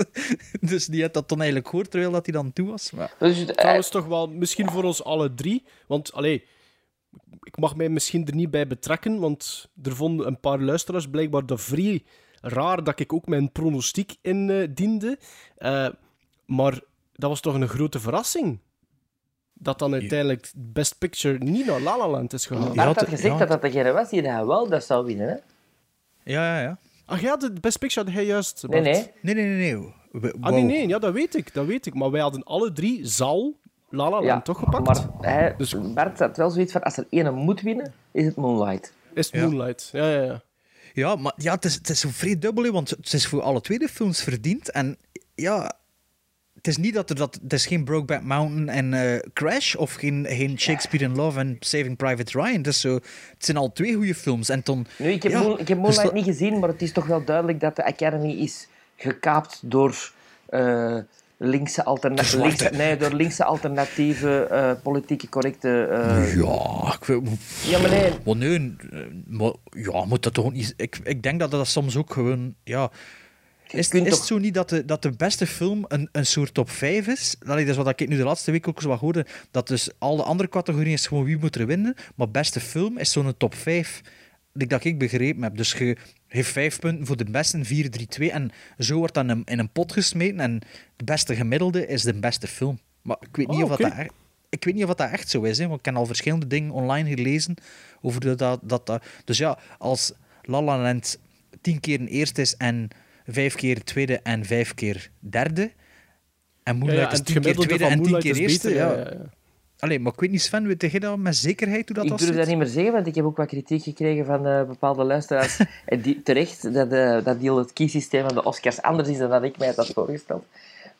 <laughs> dus die had dat dan eigenlijk gehoord terwijl dat hij dan toe was. Maar, Dus, eh, Trouwens toch wel, misschien voor ons alle drie, want, allee, ik mag mij misschien er niet bij betrekken, want er vonden een paar luisteraars blijkbaar dat vrij raar dat ik ook mijn pronostiek indiende. Eh maar dat was toch een grote verrassing? Dat dan uiteindelijk Best Picture niet naar La La Land is gegaan. Bart Ja, had het- gezegd ja. dat dat degene was die dat wel dat zou winnen, hè? ja, ja, ja. Ach ja, de Best Picture had hij juist, Nee, Bart. nee. Nee, nee, nee. nee. We- Ah, nee, nee, ja, dat weet ik, dat weet ik. Maar wij hadden alle drie Zal, La La Land Ja, toch gepakt? maar hij, Dus- Bart had wel zoiets van, als er ene moet winnen, is het Moonlight. Is het Ja. Moonlight? Ja, ja, ja. Ja, maar ja, het is, het is zo vrij dubbel, want het is voor alle twee de films verdiend. En ja, is niet dat er dat... Het is geen Brokeback Mountain en eh, Crash, of geen, geen Shakespeare in Love en Saving Private Ryan. Het, is zo, het zijn al twee goede films. En toen... Ik heb, ja, Moon- ik heb dus Moonlight dat- niet gezien, maar het is toch wel duidelijk dat de Academy is gekaapt door eh, linkse, alterna- De zwarte. linkse, nee, door linkse alternatieve, eh, politieke correcte... Ja, ik weet... ja, maar nee, Maar nee, maar, ja, moet dat toch niet... Ik, ik denk dat dat soms ook gewoon... Ja, is, kunt is toch- het zo niet dat de, dat de beste film een, een soort top 5 is? Dat is wat ik nu de laatste week ook zo wat hoorde. Dat dus al de andere categorieën is gewoon wie moet er winnen. Maar beste film is zo'n top 5 die dat ik begrepen heb. Dus je heeft vijf punten voor de beste, 4, 3, 2. En zo wordt dat in een, in een pot gesmeten. En de beste gemiddelde is de beste film. Maar ik weet niet, Oh, of, dat oké. dat, echt- ik weet niet of dat echt zo is. Hè, want ik heb al verschillende dingen online gelezen over dat, dat, dat. Dus ja, als La La Land tien keer een eerste is en vijf keer tweede en vijf keer derde. En Moonlight ja, en is het tien keer gemiddelde tweede van en tien keer is eerste. beter, ja. ja, ja, ja. Allee, maar ik weet niet, Sven, weet jij dat met zekerheid hoe dat ik dat durf zit? dat niet meer zeggen, want ik heb ook wat kritiek gekregen van eh, bepaalde luisteraars. <laughs> en die, terecht, dat, eh dat die het kiesysteem van de Oscars anders is dan dat ik mij had voorgesteld.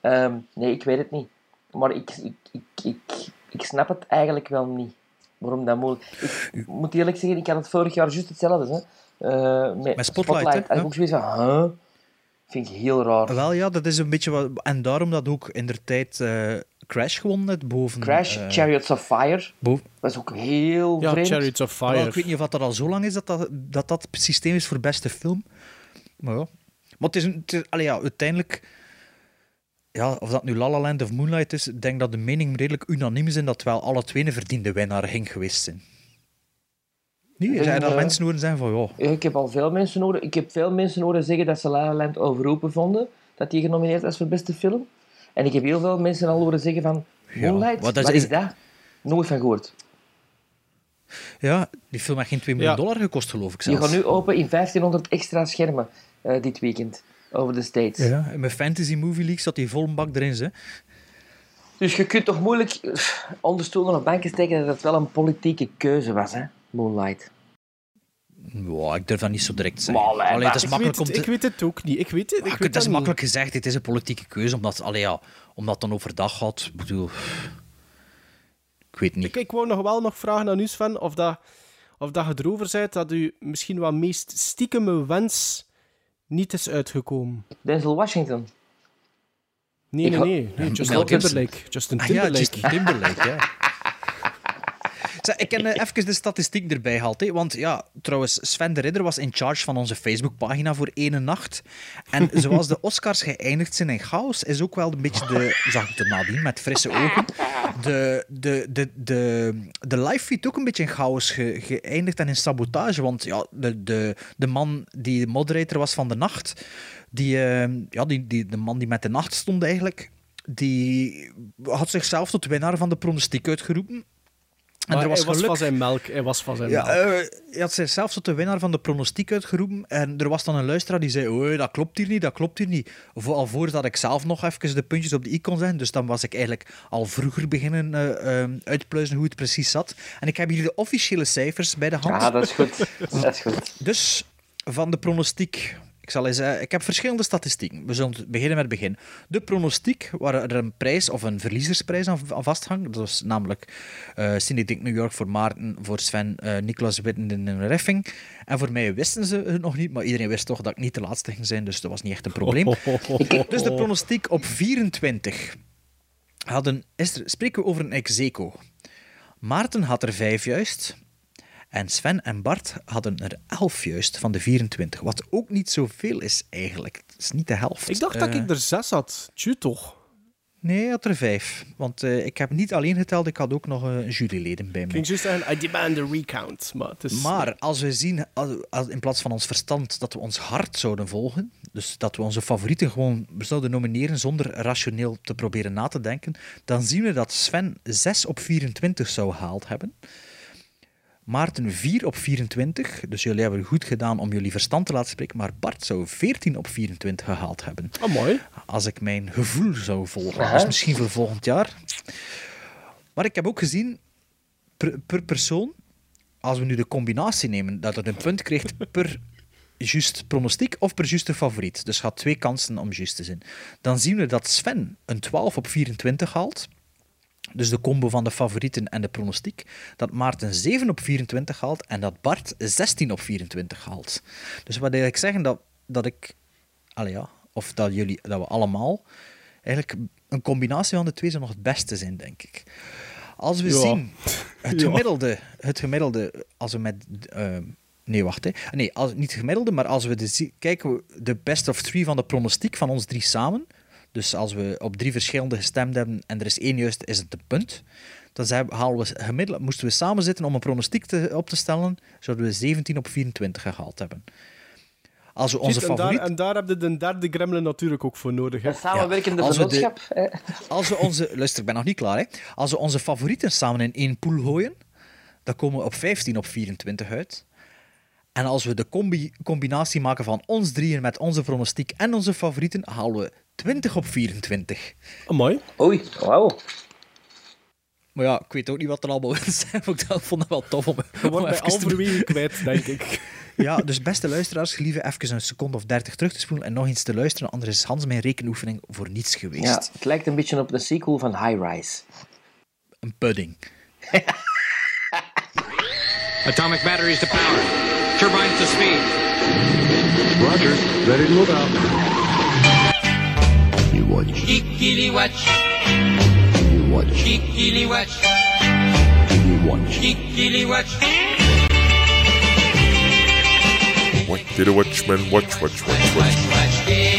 Ehm, nee, ik weet het niet. Maar ik, ik, ik, ik, ik snap het eigenlijk wel niet. Waarom dat moeilijk... Ik moet eerlijk zeggen, ik had het vorig jaar juist hetzelfde. Hè. Eh, met, Met Spotlight, hè? Had ik ook zoiets van, huh? Vind ik heel raar. Wel ja, dat is een beetje wat... En daarom dat ook in der tijd eh, Crash gewonnen heeft boven... Crash, eh, Chariots of Fire, boven- was ook heel Ja, vreemd. Chariots of Wel, Fire. ik weet niet of dat al zo lang is dat dat, dat dat systeem is voor beste film. Maar ja. Maar het is, een- het is allee, ja, uiteindelijk... Ja, of dat nu La La Land of Moonlight is, ik denk dat de mening redelijk unaniem is en dat wel alle twee een verdiende winnaar ging geweest zijn. Nee, er zijn er eh, mensen horen zijn van, ja, ik heb al veel mensen horen, ik heb veel mensen horen zeggen dat ze La La Land overroepen vonden, dat die genomineerd was voor beste film. En ik heb heel veel mensen al horen zeggen van, Moonlight, wat dat is, is- dat? Nooit van gehoord. ja, die film heeft geen 2 miljoen Ja. dollar gekost, geloof ik Die zelfs. gaan nu open in 1500 extra schermen eh, dit weekend over de States. Ja, en met Fantasy Movie League zat die volle bak erin, hè. Dus je kunt toch moeilijk eh, onder stoelen of banken steken dat het wel een politieke keuze was, hè? Moonlight. Ja, ik durf dat niet zo direct te zeggen. Maar, Allee, het is Ik makkelijk weet, om het, te... ik weet het ook niet. Ik weet het. Ik Ah, weet het dat is niet. makkelijk gezegd, het is een politieke keuze, omdat, allee, ja, omdat het dan overdag gaat. Ik bedoel... Ik weet niet. Ik, ik wou nog wel nog vragen aan u, Sven, of dat, of dat je erover bent dat u misschien wel meest stiekeme wens niet is uitgekomen. Denzel Washington. Nee, nee, nee. nee Justin Gibson. Timberlake. Justin Ah ja, Timberlake. Justin Timberlake, ja. <laughs> Zeg, ik heb eh, <laughs> even de statistiek erbij gehaald. Hè, want ja, trouwens, Sven de Ridder was in charge van onze Facebookpagina voor ene nacht. En <laughs> zoals de Oscars geëindigd zijn in chaos, is ook wel een beetje de... Zag ik het nadien, met frisse ogen. De, de, de, de, de live feed ook een beetje in chaos ge- geëindigd en in sabotage. Want ja, de, de, de man die moderator was van de nacht, die, eh, ja, die, die, de man die met de nacht stond eigenlijk, die had zichzelf tot winnaar van de pronostiek uitgeroepen. En Maar er was hij was geluk. van zijn melk. Hij was van zijn Ja, melk. eh, hij had zichzelf tot de winnaar van de pronostiek uitgeroepen. En er was dan een luisteraar die zei: Oh, dat klopt hier niet, dat klopt hier niet. Voor, al voordat ik zelf nog even de puntjes op de i kon zetten. Dus dan was ik eigenlijk al vroeger beginnen eh, eh, uitpluizen hoe het precies zat. En ik heb hier de officiële cijfers bij de hand. Ja, dat is goed. <laughs> Dat is goed. Dus van de pronostiek. Ik, zal eens, eh, ik heb verschillende statistieken. We zullen beginnen met het begin. De pronostiek, waar er een prijs of een verliezersprijs aan, aan vasthangt. Dat was namelijk eh Cindy Dink New York voor Maarten, voor Sven, eh Nicolas Witten in een reffing. En voor mij wisten ze het nog niet, maar iedereen wist toch dat ik niet de laatste ging zijn, dus dat was niet echt een probleem. <laughs> Dus de pronostiek op 24 hadden, is er, spreken we over een ex-eco. Maarten had er vijf juist. En Sven en Bart hadden er elf juist van de 24. Wat ook niet zoveel is eigenlijk. Het is niet de helft. Ik dacht dat Eh, ik er zes had. Tju toch? Nee, hij had er vijf. Want eh, ik heb niet alleen geteld, ik had ook nog eh, juryleden bij Ik me. ging juist zeggen, I demand a recount. Maar, is... Maar als we zien, als, als- in plaats van ons verstand, dat we ons hart zouden volgen, dus dat we onze favorieten gewoon zouden nomineren zonder rationeel te proberen na te denken, dan zien we dat Sven 6 op 24 zou gehaald hebben. Maarten 4 op 24, dus jullie hebben goed gedaan om jullie verstand te laten spreken, maar Bart zou 14 op 24 gehaald hebben. Oh, mooi. Als ik mijn gevoel zou volgen. Aha. Dus misschien voor volgend jaar. Maar ik heb ook gezien, per, per persoon, als we nu de combinatie nemen, dat het een punt krijgt <laughs> per juist pronostiek of per juiste favoriet. Dus gaat twee kansen om juist te zijn. Dan zien we dat Sven een 12 op 24 haalt. Dus de combo van de favorieten en de pronostiek. Dat Maarten 7 op 24 haalt en dat Bart 16 op 24 haalt. Dus wat wil ik zeggen? Dat, dat ik... Ja, of dat, jullie, dat we allemaal... Eigenlijk een combinatie van de twee zou nog het beste zijn, denk ik. Als we Ja. zien het gemiddelde, het gemiddelde, als we met... ehm, nee, wacht. Hè. Nee, als, niet het gemiddelde, maar als we de, kijken we de best of three van de pronostiek van ons drie samen. Dus als we op drie verschillende gestemd hebben en er is één juist, is het een punt. Dan zijn, halen we gemiddeld, moesten we samen zitten om een pronostiek te, op te stellen, zouden we 17 op 24 gehaald hebben. Als we onze Ziet, en, daar, favoriet... en daar heb je de derde gremlin natuurlijk ook voor nodig. Hè. Een samenwerkende als we de- vennootschap. hè. Als we onze... <laughs> Luister, ik ben nog niet klaar. Hè. Als we onze favorieten samen in één pool gooien, dan komen we op 15 op 24 uit. En als we de combi combinatie maken van ons drieën met onze pronostiek en onze favorieten, halen we 20 op 24. Oh, mooi. Oei, wauw. Maar ja, ik weet ook niet wat er allemaal in zijn, maar ik vond het wel tof om, wordt bij even te- halverwege kwijt, denk ik. <laughs> Ja, dus beste luisteraars, gelieve even een seconde of 30 terug te spoelen en nog eens te luisteren, anders is Hans mijn rekenoefening voor niets geweest. Ja, het lijkt een beetje op de sequel van High Rise. Een pudding. <laughs> Atomic batteries to power. Turbines to speed. Roger. Ready to move out. You watch. Kikili watch. You watch. Kikili watch. You watch. Kikili watch. What did a watchman watch, watch, watch, watch? What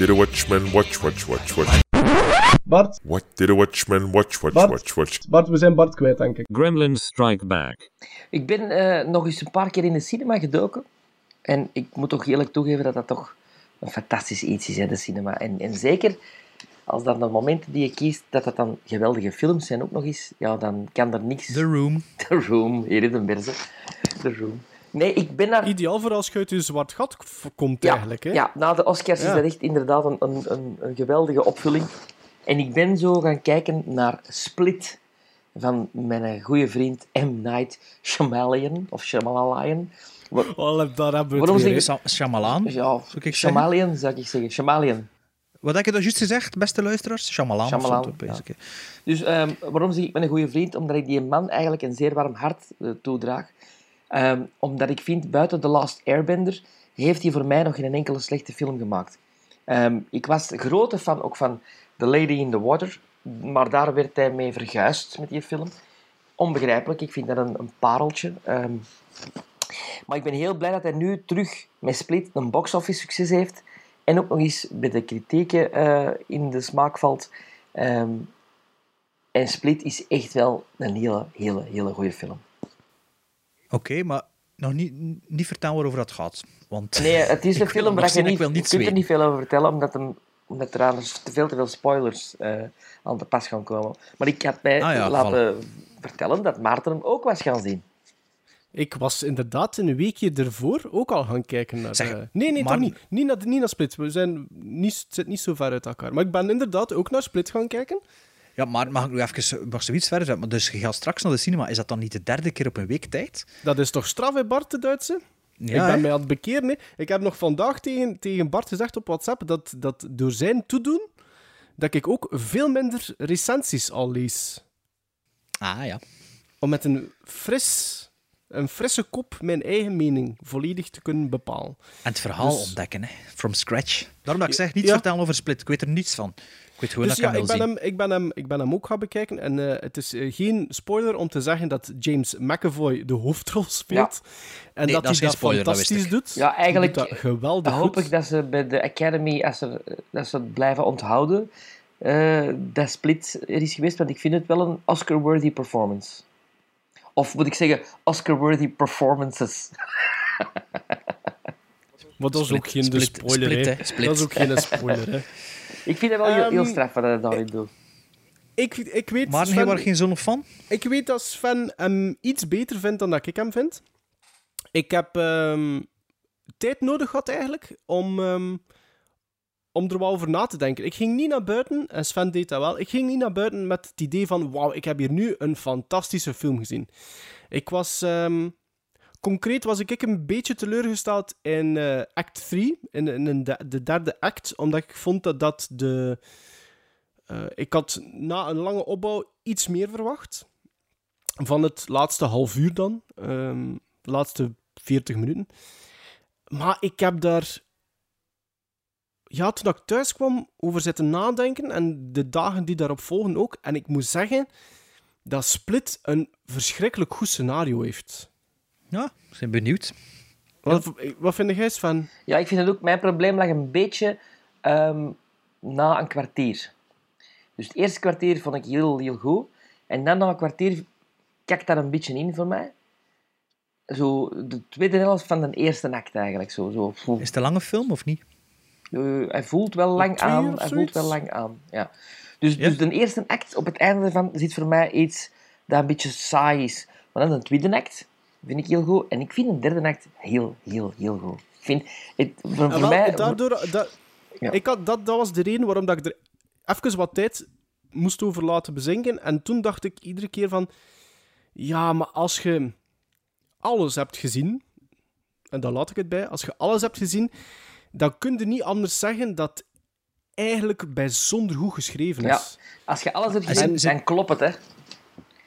did a watchman watch, watch, watch, watch? Bart, What did a watchman watch, watch, Bart. watch, watch? Bart, we zijn Bart kwijt, denk ik. Gremlins Strike Back. Ik ben eh, nog eens een paar keer in de cinema gedoken. En ik moet toch eerlijk toegeven dat dat toch een fantastisch iets is, hè, de cinema. En, en zeker als dan de momenten die je kiest, dat dat dan geweldige films zijn ook nog eens, ja, dan kan er niks... The Room. <laughs> The Room, hier in de berzen. The Room. Nee, ik ben daar... Ideaal voor als je uit je zwart gat komt, Ja, eigenlijk. Hè? ja, na de Oscars Ja. is dat echt inderdaad een, een, een, een geweldige opvulling. En ik ben zo gaan kijken naar Split van mijn goede vriend M. Night Shyamalan, of Shyamalan. Wa- Oh, daar hebben we Waarom het zeg weer, je- Shyamalan. Ja, Zou ik zeggen? Shyamalan zou ik zeggen. Shyamalan. Wat heb je dat juist gezegd, beste luisteraars? Shyamalan. of zo, Shyamalan, ja. Dus ehm, waarom zeg ik mijn goede vriend? Omdat ik die man eigenlijk een zeer warm hart eh, toedraag. Ehm, omdat ik vind, buiten The Last Airbender, heeft hij voor mij nog geen enkele slechte film gemaakt. Ehm, ik was grote fan ook van The Lady in the Water, maar daar werd hij mee verguisd met die film. Onbegrijpelijk, ik vind dat een, een pareltje. Ehm, maar ik ben heel blij dat hij nu terug met Split een box-office succes heeft. En ook nog eens bij de kritieken eh, in de smaak valt. En Split is echt wel een hele, hele, hele goede film. Oké, maar nog niet, niet vertellen waarover dat gaat. Want Nee, het is <laughs> een ik- film waar je niet, ik wil je niets kunt er niet veel over vertellen, omdat, hem, omdat er anders te veel te veel spoilers eh, aan te pas gaan komen. Maar ik had mij Ah ja, laten vertellen dat Maarten hem ook was gaan zien. Ik was inderdaad een weekje ervoor ook al gaan kijken naar... Zeg, eh, nee, nee, maar- toch niet. Niet naar, niet naar Split. We zijn niet, het zit niet zo ver uit elkaar. Maar ik ben inderdaad ook naar Split gaan kijken. Ja, maar mag ik nu even mag zoiets verder zetten? Maar dus je gaat straks naar de cinema. Is dat dan niet de derde keer op een week tijd? Dat is toch straf, hè, Bart, de Duitse? Ja, ik ben mij aan het bekeren. Hè. Ik heb nog vandaag tegen, tegen Bart gezegd op WhatsApp dat, dat door zijn toedoen dat ik ook veel minder recensies al lees. Ah ja. Om met een, fris, een frisse kop mijn eigen mening volledig te kunnen bepalen. En het verhaal Dus- ontdekken, hè. From scratch. Daarom dat ik zeg, niets Ja. vertellen over Split. Ik weet er niets van. Ik weet gewoon Dus dat ja, ik ben, zien. hem, ik, ben hem, ik ben hem ook gaan bekijken. En eh, het is eh, geen spoiler om te zeggen dat James McAvoy de hoofdrol speelt. En Nee, dat, hij dat spoiler, fantastisch doet. Ja, eigenlijk doet dat geweldig hoop goed. ik dat ze bij de Academy, als er, dat ze het blijven onthouden, eh, dat Split er is geweest, want ik vind het wel een Oscar-worthy performance. Of moet ik zeggen, Oscar-worthy performances. Maar dat is ook geen spoiler, split, hè. hè, split. Dat is ook geen spoiler, hè. <laughs> Ik vind het wel heel, heel Ehm, straf wat hij daarin doet. Ik, ik weet... Maar Sven- jij was geen zoon van? Ik weet dat Sven hem iets beter vindt dan dat ik hem vind. Ik heb ehm, tijd nodig gehad eigenlijk om, ehm, om er wel over na te denken. Ik ging niet naar buiten, en Sven deed dat wel, ik ging niet naar buiten met het idee van wauw, ik heb hier nu een fantastische film gezien. Ik was... ehm, concreet was ik een beetje teleurgesteld in eh, act 3, in, in, de, de derde act, omdat ik vond dat dat de... eh, ik had na een lange opbouw iets meer verwacht. Van het laatste half uur dan. ehm, de laatste 40 minuten. Maar ik heb daar... Ja, toen ik thuis kwam, over zitten nadenken. En de dagen die daarop volgen ook. En ik moet zeggen dat Split een verschrikkelijk goed scenario heeft. Ja, ik ben benieuwd. Wat, wat vind jij van? Ja, ik vind het ook, mijn probleem lag een beetje ehm, na een kwartier. Dus het eerste kwartier vond ik heel, heel goed. En dan na een kwartier kakt dat een beetje in voor mij. Zo, de tweede helft van de eerste act eigenlijk. Zo, zo. Is het een lange film of niet? Eh, hij voelt wel lang aan. Hij voelt wel lang aan, ja. Dus, Ja? dus de eerste act, op het einde ervan, zit voor mij iets dat een beetje saai is. Maar dan de tweede act vind ik heel goed. En ik vind de derde act heel, heel, heel goed. Ik vind, het, voor, voor Ah, wel, mij... daardoor, dat, Ja. ik had, dat, dat was de reden waarom dat ik er even wat tijd moest over laten bezinken. En toen dacht ik iedere keer van... Ja, maar als je alles hebt gezien... En daar laat ik het bij. Als je alles hebt gezien, dan kun je niet anders zeggen dat eigenlijk bijzonder goed geschreven Ja, is. als je alles hebt En gezien, ze- dan klopt het, hè.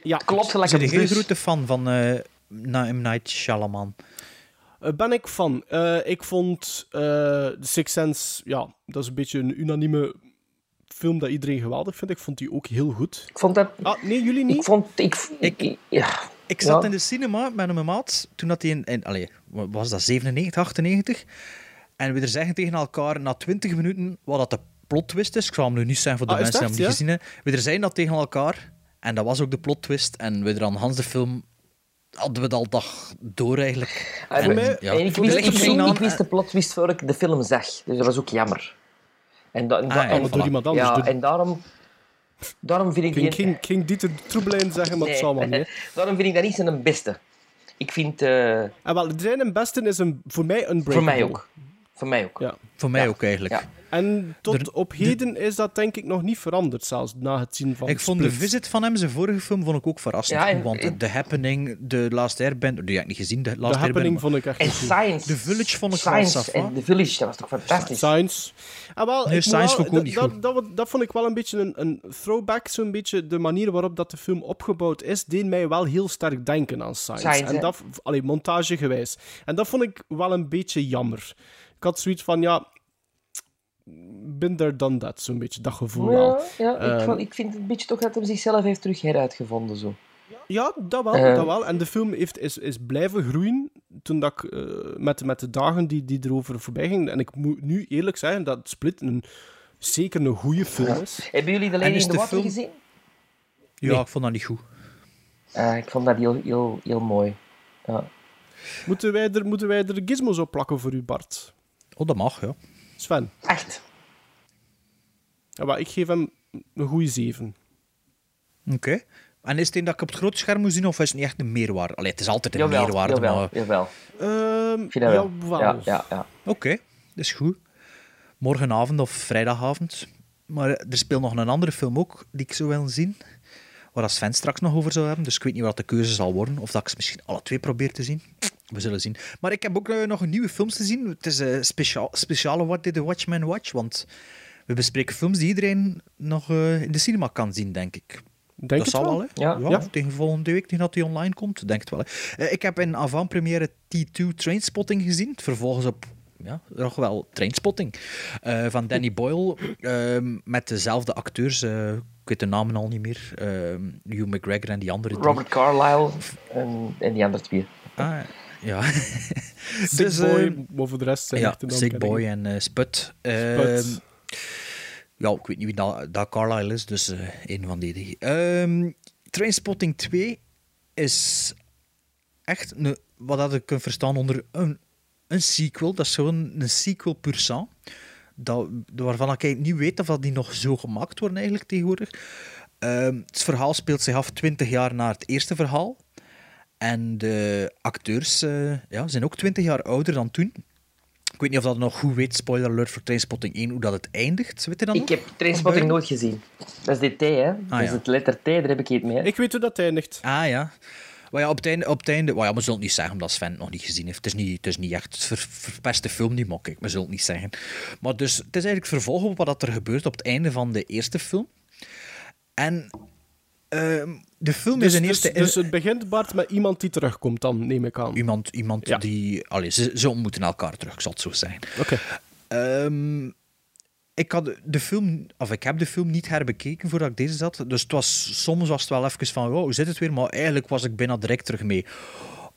Ja, Klopt gelijk Ben een grote fan van eh M. Night Shyamalan? Eh, ben ik van. Eh, ik vond eh The Sixth Sense, ja, dat is een beetje een unanieme film dat iedereen geweldig vindt. Ik vond die ook heel goed. Ik vond dat... Ah, nee, jullie niet? Ik vond... Ik, ik, ja. Ik zat Ja. in de cinema met mijn maat toen dat hij in, in allee, wat was dat 97, 98? En we er zeggen tegen elkaar na 20 minuten wat dat de plot twist is. Ik zal hem nu niet zeggen voor de Ah, mensen die hem niet gezien hebben. We er zijn dat tegen elkaar en dat was ook de plot twist. En we er aan Hans de film hadden we het al dag door eigenlijk. En, En, mij- ja. en ik, wist, ik, gingen ik, wist de plot twist voor ik de film zag. Dus dat was ook jammer. En, da, en, da- Ah, ja, en- maar door iemand anders. Ja, door- en daarom... Daarom vind ik Ik ging, die... ging, ging Dieter Troebelijn zeggen, maar het zal maar niet. <laughs> daarom vind ik dat niet zijn beste. Ik vind... eh, En wel, zijn beste is een, voor mij een voor mij ook. Voor mij ook. Ja. Voor mij Ja. ook eigenlijk. Ja. En tot Er- op heden is dat denk ik nog niet veranderd, zelfs na het zien van Ik vond de visit van hem, zijn vorige film, vond ik ook verrassend. Ja, en- want en- The Happening, The Last Airbender, die heb ik niet gezien, The De Last happening Airbender. vond ik echt En. Science. The Village vond ik wel Science saf, en. The Village, dat was toch fantastisch? Science. Ah, wel, Nee, Science wel- vond ik ook niet dat, goed. Dat, dat, dat vond ik wel een beetje een, een throwback, zo'n beetje de manier waarop dat de film opgebouwd is, deed mij wel heel sterk denken aan Science. Science, en dat, allee, montagegewijs. En dat vond ik wel een beetje jammer. Ik had zoiets van, ja, there, done that, zo'n beetje, dat gevoel. Ja, ja ik, vond- ik vind een beetje toch dat hij zichzelf heeft terug heruitgevonden. Zo. Ja, dat wel, Eh. dat wel. En de film heeft, is, is blijven groeien toen dat ik, eh, met, met de dagen die, die erover voorbij gingen. En ik moet nu eerlijk zeggen dat Split een, zeker een goede film is. Hebben jullie de Lady in de Water film- gezien? Ja, Nee. ik vond dat niet goed. Eh, ik vond dat heel, heel, heel mooi. Ja. Moeten, wij er, moeten wij er gizmos op plakken voor u, Bart? Oh, dat mag, ja. Sven? Echt? Ja, maar ik geef hem een goede 7. Oké. En is het een dat ik op het grote scherm moet zien, of is het niet echt een meerwaarde? Allee, het is altijd een Jawel, meerwaarde, jawel, maar... jawel. Ehm Ik vind dat wel. jawel. Ja, ja, ja. Oké, dat is goed. Morgenavond of vrijdagavond. Maar er speelt nog een andere film ook, die ik zou willen zien. Waar als Sven straks nog over zou hebben. Dus ik weet niet wat de keuze zal worden. Of dat ik ze misschien alle twee probeer te zien. We zullen zien. Maar ik heb ook eh, nog een nieuwe films te zien. Het is een speciaal, speciale What Did the Watchmen Watch? Want we bespreken films die iedereen nog eh, in de cinema kan zien, denk ik. Denk dat het zal wel. hè? Ja. Ja, Ja. tegen volgende week, tegen dat die online komt. Denk het wel, hè. Eh, ik heb in avant-première T2 Trainspotting gezien. Vervolgens op ja, nog wel Trainspotting. eh, van Danny Boyle. ehm, met dezelfde acteurs. eh, ik weet de namen al niet meer. ehm, Hugh McGregor en die andere drie. Robert Carlyle en, en die andere twee. Ah, ja. <laughs> Sick Dus, Boy, eh, maar voor de rest zijn ja, Sick Boy en eh, Sput. Sput. Ehm, ja, ik weet niet wie dat, dat Carlyle is, dus eh een van die drie. Ehm Trainspotting 2 is echt een, wat dat ik kan verstaan onder een, een sequel. Dat is gewoon een sequel pur sang. Dat, waarvan ik eigenlijk niet weet of dat die nog zo gemaakt worden eigenlijk tegenwoordig. Ehm, het verhaal speelt zich af 20 jaar na het eerste verhaal. En de acteurs eh, ja, zijn ook 20 jaar ouder dan toen. Ik weet niet of dat nog goed weet, spoiler alert voor Trainspotting 1, hoe dat het eindigt. Weet je dat Ik nog? heb Trainspotting nooit gezien. Dat is dit T, hè? dat is ja. het letter T, daar heb ik iets mee. hè. Ik weet hoe dat eindigt. Ah ja. Maar ja, op het einde... Op het einde maar ja, we zullen het niet zeggen, omdat Sven het nog niet gezien heeft. Het is niet, het is niet echt... Het ver, verpeste film niet, maar kijk, we zullen het niet zeggen. Maar dus, het is eigenlijk vervolg op wat er gebeurt op het einde van de eerste film. En... ehm, de film Dus, is een dus, eerste... dus het begint, Bart, met iemand die terugkomt dan, neem ik aan. Iemand, iemand Ja. die... Allee, ze, ze ontmoeten elkaar terug, zal het zo zeggen. Oké. Ehm, ik, had de film, of ik heb de film niet herbekeken voordat ik deze zat. Dus het was, soms was het wel even van, wow, hoe zit het weer? Maar eigenlijk was ik bijna direct terug mee.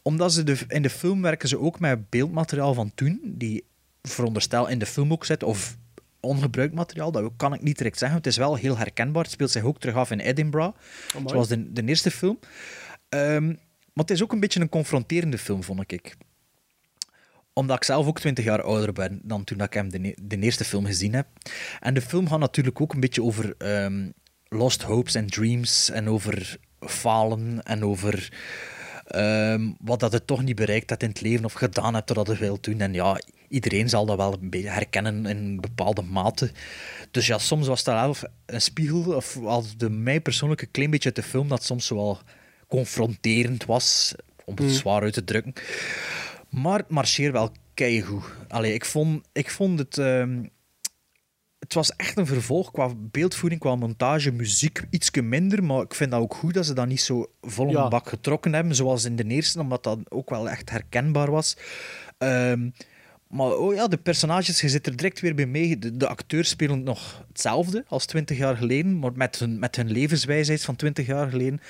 Omdat ze de, in de film werken ze ook met beeldmateriaal van toen, die veronderstel in de film ook zit, of ongebruikt materiaal, dat kan ik niet direct zeggen. Het is wel heel herkenbaar. Het speelt zich ook terug af in Edinburgh, zoals de, de eerste film. Ehm, maar het is ook een beetje een confronterende film, vond ik omdat ik zelf ook 20 jaar ouder ben dan toen ik hem de, de eerste film gezien heb. En de film gaat natuurlijk ook een beetje over ehm, lost hopes and dreams en over falen en over ehm, wat dat het toch niet bereikt hebt in het leven of gedaan hebt dat het wil doen. En ja, iedereen zal dat wel een beetje herkennen in bepaalde mate. Dus ja, soms was dat wel een spiegel, of als de mij persoonlijk een klein beetje uit de film, dat soms wel confronterend was, om het Mm. zwaar uit te drukken. Maar het marcheert wel keigoed. Allee, ik vond, ik vond het... ehm, het was echt een vervolg qua beeldvoering, qua montage, muziek ietsje minder. Maar ik vind dat ook goed dat ze dat niet zo vol Ja. bak getrokken hebben, zoals in de eerste, omdat dat ook wel echt herkenbaar was. Ehm, maar oh ja, de personages, je zit er direct weer bij mee. De, de acteurs spelen nog hetzelfde als 20 jaar geleden, maar met hun, met hun levenswijsheid van 20 jaar geleden.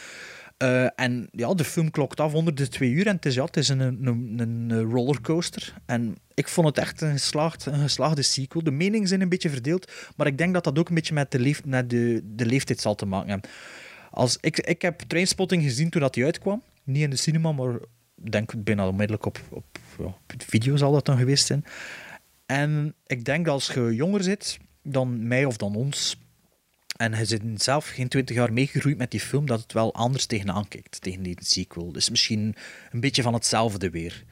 Eh, en ja, de film klokt af onder de twee uur en het is, ja, het is een, een, een rollercoaster. En ik vond het echt een, geslaagd, een geslaagde sequel. De meningen zijn een beetje verdeeld, maar ik denk dat dat ook een beetje met de, de, de leeftijd zal te maken hebben. Als, ik, ik heb Trainspotting gezien toen dat die uitkwam. Niet in de cinema, maar denk bijna onmiddellijk op, op, ja, video zal dat dan geweest zijn. En ik denk dat als je jonger zit dan mij of dan ons, en je zit zelf geen twintig jaar meegegroeid met die film, dat het wel anders tegenaan kijkt, tegen die sequel. Dus misschien een beetje van hetzelfde weer.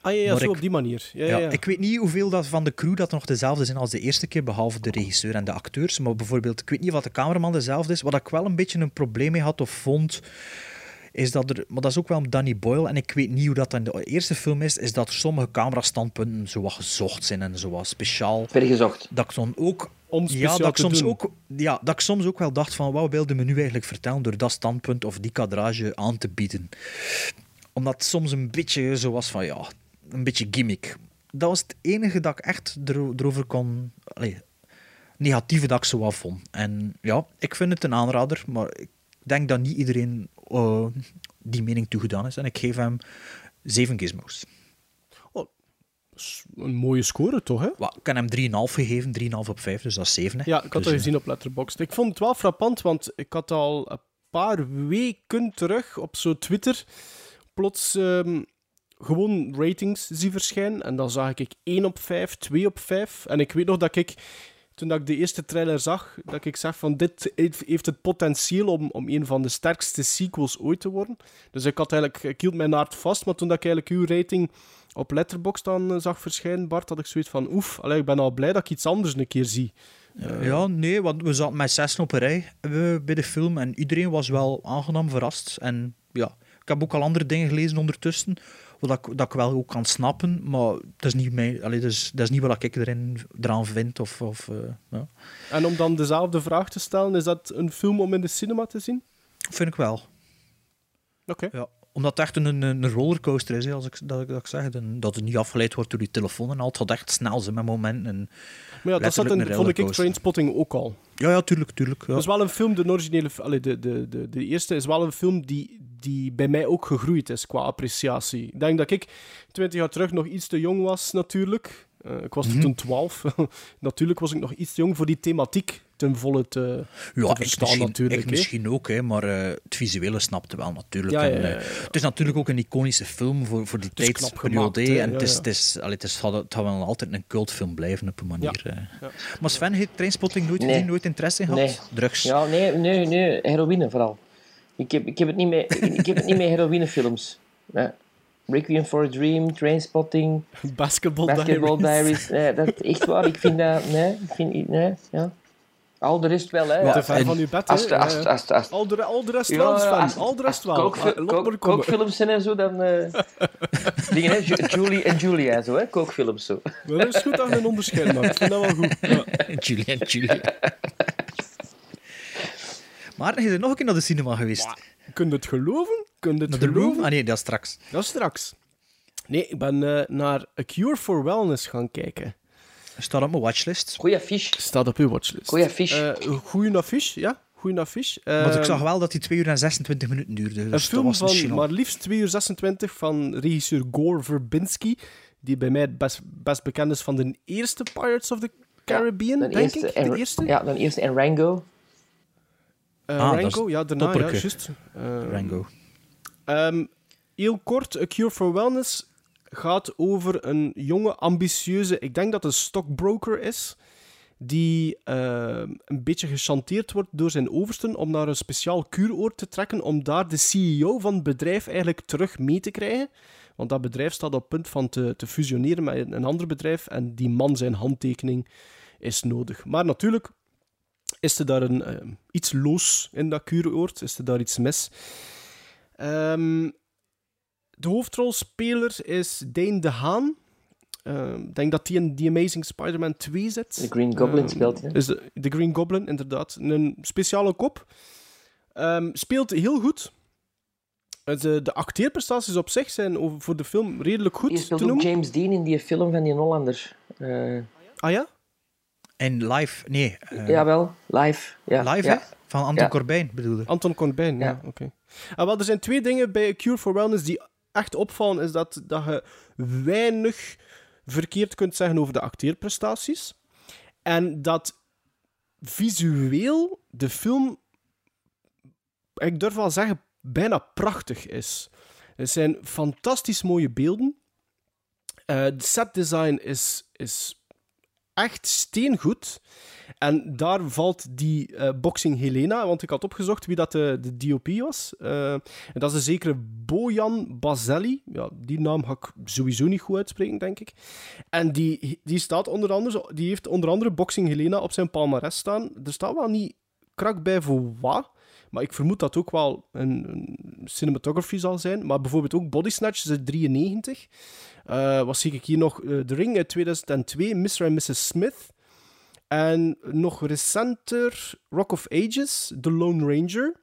Ah ja, ja zo ik- op die manier. Ja, ja. Ik weet niet hoeveel dat van de crew dat nog dezelfde zijn als de eerste keer, behalve de regisseur en de acteurs. Maar bijvoorbeeld, ik weet niet wat de cameraman dezelfde is. Wat ik wel een beetje een probleem mee had of vond, is dat er... Maar dat is ook wel Danny Boyle, en ik weet niet hoe dat in de eerste film is, is dat er sommige camerastandpunten zo wat gezocht zijn en zo wat speciaal. Vergezocht. Dat ik dan ook... Om Ja, speciaal dat ik, soms doen. ook, ja, dat ik soms ook wel dacht van, wat wilde me nu eigenlijk vertellen door dat standpunt of die kadrage aan te bieden? Omdat het soms een beetje zo was van, ja, een beetje gimmick. Dat was het enige dat ik echt ero- erover kon... Allee, negatieve dat ik zo wat vond. En ja, ik vind het een aanrader, maar ik denk dat niet iedereen eh, die mening toegedaan is. En ik geef hem zeven gizmos. Een mooie score toch, hè? Wat, ik kan hem 3,5 gegeven, 3,5 op 5, dus dat is 7. Hè. Ja, ik had Dus, dat eh, gezien op Letterboxd. Ik vond het wel frappant, want ik had al een paar weken terug op zo Twitter plots ehm, gewoon ratings zie verschijnen. En dan zag ik 1 op 5, 2 op 5. En ik weet nog dat ik, toen dat ik de eerste trailer zag, dat ik zag van dit heeft- het potentieel om, om een van de sterkste sequels ooit te worden. Dus ik had eigenlijk, ik hield mijn hart vast, maar toen dat ik eigenlijk uw rating op Letterboxd dan eh, zag verschijnen, Bart, had ik zoiets van, oef, allee, ik ben al blij dat ik iets anders een keer zie. Ja, nee, want we zaten met zes op een rij eh, bij de film en iedereen was wel aangenaam verrast. En ja, ik heb ook al andere dingen gelezen ondertussen, wat ik, dat ik wel ook kan snappen, maar dat is niet, mij, allee, dat is, dat is niet wat ik erin, eraan vind. Of, of, eh, ja. En om dan dezelfde vraag te stellen, is dat een film om in de cinema te zien? Vind ik wel. Oké. Ja, omdat het echt een, een rollercoaster is, hè, als ik, dat, ik- dat ik zeg. Dat het niet afgeleid wordt door die telefoon en al. Het gaat echt snel zijn met momenten. En Maar ja, dat zat in, een vond ik. Trainspotting ook al. Ja, ja, tuurlijk, tuurlijk. Ja. Dat is wel een film, de originele, allee, de, de, de, de eerste is wel een film die, die bij mij ook gegroeid is qua appreciatie. Ik denk dat ik 20 jaar terug nog iets te jong was, natuurlijk. Eh, ik was Mhm. toen 12. <laughs> natuurlijk was ik nog iets te jong voor die thematiek ten volle te, Ja, te ik verstaan, misschien, natuurlijk. ik misschien ook, hè, maar eh, het visuele snapte wel natuurlijk. Ja, En, ja, ja, eh. Het is natuurlijk ook een iconische film voor, voor die tijdsperiode. En het, is, ja. het, is, allee, het, is, het gaat- het gaat wel altijd een cultfilm blijven op een manier. eh. Ja. Maar Sven, heeft Trainspotting nooit Nee. nooit interesse in gehad? Nee. Drugs. Ja, nee, nee, nee, heroïne vooral. Ik heb, ik heb het niet met, ik heb het niet met heroïnefilms. Ja. Requiem for a Dream, Trainspotting, Basketball, Basketball Diaries. Diaries. Nee, dat echt waar. Ik vind dat, nee, ik vind, nee, ja. Al de rest wel, hè. Ja. ver van uw bed, hè. Als, de- als, Ja, als, ja. als, als, Al de, al de rest Ja, wel, al de rest als wel. kookfilms zijn en zo, dan... eh <laughs> dingen, hè. Ju- Julie en Julia, zo, hè. Kookfilms, zo. Dat is goed je een onderscheid maakt. Ik vind dat wel goed. Ja. Julian, Julian. maar hij is er nog een keer naar de cinema geweest. Kun je het geloven? Kun je het de geloven? Ah nee, dat is straks. Dat is straks. Nee, ik ben eh, naar A Cure for Wellness gaan kijken. Staat op mijn watchlist. Goeie affiche. Staat op uw watchlist. Goeie affiche. Eh, goeie affiche, ja. Goeie affiche. Want ik Eh, zag wel dat die 2 uur en 26 minuten duurde. Dus Een dat film was van maar liefst 2 uur 26 van regisseur Gore Verbinski, die bij mij het best, best bekend is van de eerste Pirates of the Caribbean, denk eerste ik. en- De eerste? Ja, dan eerste en Rango. Eh, Ah, Rango, ja, daarna, ja, juist. Eh, Rango. Ehm, heel kort, A Cure for Wellness gaat over een jonge, ambitieuze, ik denk dat het een stockbroker is, die ehm, een beetje gechanteerd wordt door zijn oversten om naar een speciaal kuuroord te trekken, om daar de CEO van het bedrijf eigenlijk terug mee te krijgen. Want dat bedrijf staat op punt van te, te fusioneren met een, een ander bedrijf en die man zijn handtekening is nodig. Maar natuurlijk is er daar een, ehm, iets los in dat kuuroord, is er daar iets mis. Ehm, de hoofdrolspeler is Dane DeHaan. Ehm, Ik denk dat hij in The Amazing Spider-Man 2 zit. De Green Goblin Ehm, speelt hij. Is de, de Green Goblin, inderdaad. Een speciale kop. Ehm, speelt heel goed. Eh, De, de acteerprestaties op zich zijn voor de film redelijk goed Je te speelt ook. James Dean in die film van die Hollander. Eh Ah ja? En live, nee. eh, jawel, live. Ja, live, ja. hè? Van Anton Ja. Corbijn, bedoelde. Anton Corbijn, ja. Ja. oké. Ah, wel, er zijn twee dingen bij A Cure for Wellness die echt opvallen. Is dat, dat je weinig verkeerd kunt zeggen over de acteerprestaties. En dat visueel de film, ik durf wel zeggen, bijna prachtig is. Het zijn fantastisch mooie beelden. Eh, de setdesign is, is echt steengoed. En daar valt die eh, Boxing Helena, want ik had opgezocht wie dat de, DOP was. Eh, en dat is een zekere Bojan Bazelli. Ja, die naam ga ik sowieso niet goed uitspreken, denk ik. En die, die, staat onder andere, die heeft onder andere Boxing Helena op zijn palmarès staan. Er staat wel niet krak bij voor wat, maar ik vermoed dat ook wel een, cinematography zal zijn. Maar bijvoorbeeld ook Body Snatch is uit 93. Eh, wat zie ik hier nog? Eh, The Ring uit 2002, Mr. en Mrs. Smith. En nog recenter Rock of Ages, The Lone Ranger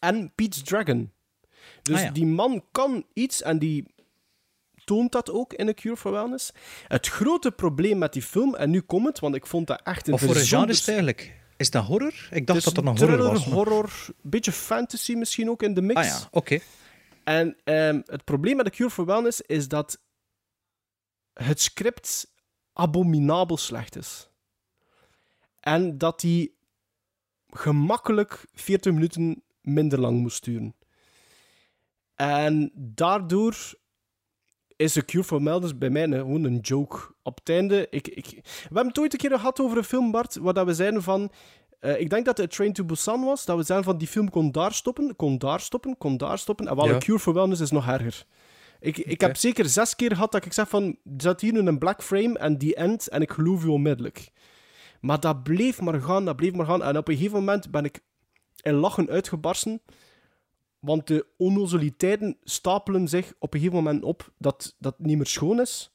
en Pete's Dragon. Dus Ah, ja. die man kan iets en die toont dat ook in A Cure for Wellness. Het grote probleem met die film, en nu komt het, want ik vond dat echt een Wat voor een genre is het eigenlijk? Is dat horror? Ik dacht dat er nog thriller, horror was. maar- horror, beetje fantasy misschien ook in de mix. Ah ja, oké. En ehm, het probleem met The Cure for Wellness is dat het script abominabel slecht is. En dat die gemakkelijk 40 minuten minder lang moest duren. En daardoor is The Cure for Madness bij mij een- gewoon een joke. Op het einde... Ik, ik, we hebben het ooit een keer gehad over een film, Bart, waar dat we zeiden van... eh, ik denk dat het Train to Busan was, dat we zeiden van die film kon daar stoppen, kon daar stoppen, kon daar stoppen. En wel, Ja. Cure for Wellness is nog erger. Ik, ik heb zeker zes keer gehad dat ik zeg van, zat hier nu een black frame en die end en ik geloof u onmiddellijk. Maar dat bleef maar gaan, dat bleef maar gaan. En op een gegeven moment ben ik in lachen uitgebarsten. Want de onnozeliteiten stapelen zich op een gegeven moment op dat dat niet meer schoon is.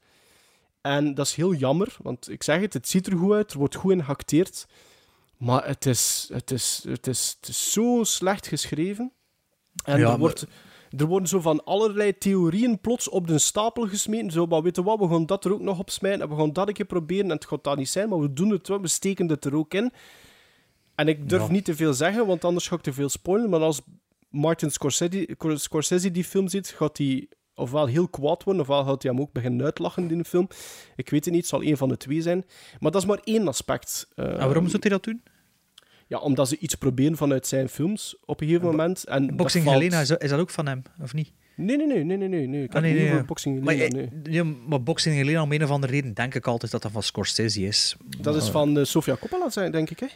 En dat is heel jammer, want ik zeg het, het ziet er goed uit, er wordt goed in geacteerd. Maar het is, het is, het is, het is zo slecht geschreven. En Ja, er, maar- wordt, er worden zo van allerlei theorieën plots op de stapel gesmeten. Zo, maar weet je wat, we gaan dat er ook nog op smijten en we gaan dat een keer proberen. En het gaat dat niet zijn, maar we doen het wel, we steken het er ook in. En ik durf Ja. niet te veel zeggen, want anders ga ik te veel spoilen. Maar als Martin Scorsese, Scorsese die film ziet, gaat hij ofwel heel kwaad worden, ofwel gaat hij hem ook beginnen uitlachen in de film. Ik weet het niet, het zal één van de twee zijn. Maar dat is maar één aspect. Eh, En waarom zou hij dat doen? Ja, omdat ze iets proberen vanuit zijn films op een gegeven moment. En Boxing valt- Helena, is dat, is dat ook van hem, of niet? Nee, nee, nee, nee, nee, nee. nee. Ik Ah, heb nee, niet nee, ja. Boxing Maar, Helena, eh, nee. ja, maar Boxing Helena, om een of andere reden, denk ik altijd dat dat van Scorsese is. Dat is Maar- van eh, Sofia Coppola, zijn, denk ik, hè?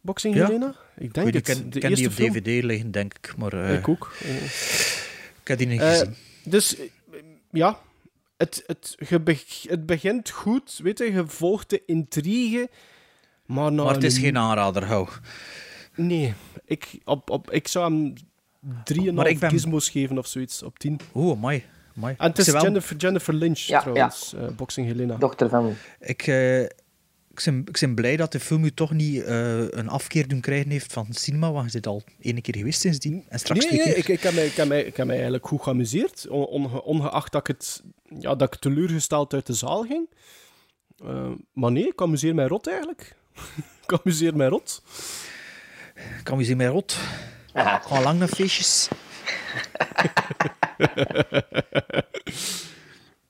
Boxing Ja. Helena? Ik denk niet, het. ik ken, de ken die eerste op film. DVD liggen, denk ik. Maar eh, Ik ook. Eh, ik heb die niet gezien. dus, ja, het, het, het begint goed, weet je, je volgt de intrigue, maar... na maar het is een- geen aanrader, hou. Nee, ik, op, op, ik zou hem 3,5 Maar ik ben- gizmos geven of zoiets, op 10. Oeh, mooi. mooi. En het is wel- Jennifer, Jennifer Lynch, Ja, trouwens, eh, Boxing Helena. Dochter van... Ik, eh, ik, ben, ik ben blij dat de film u toch niet eh, een afkeer doen krijgen heeft van cinema, want je zit al ene keer geweest sindsdien. En straks Nee, twee nee, keer. ik, ik, heb mij, ik, heb mij, ik heb mij eigenlijk goed geamuseerd, on- onge- ongeacht dat ik, het, ja, dat ik teleurgesteld uit de zaal ging. Eh, maar nee, ik amuseer mij rot eigenlijk. <laughs> ik amuseer mij rot. Ik amuseer mij rot. Ik ga lang naar feestjes. <laughs>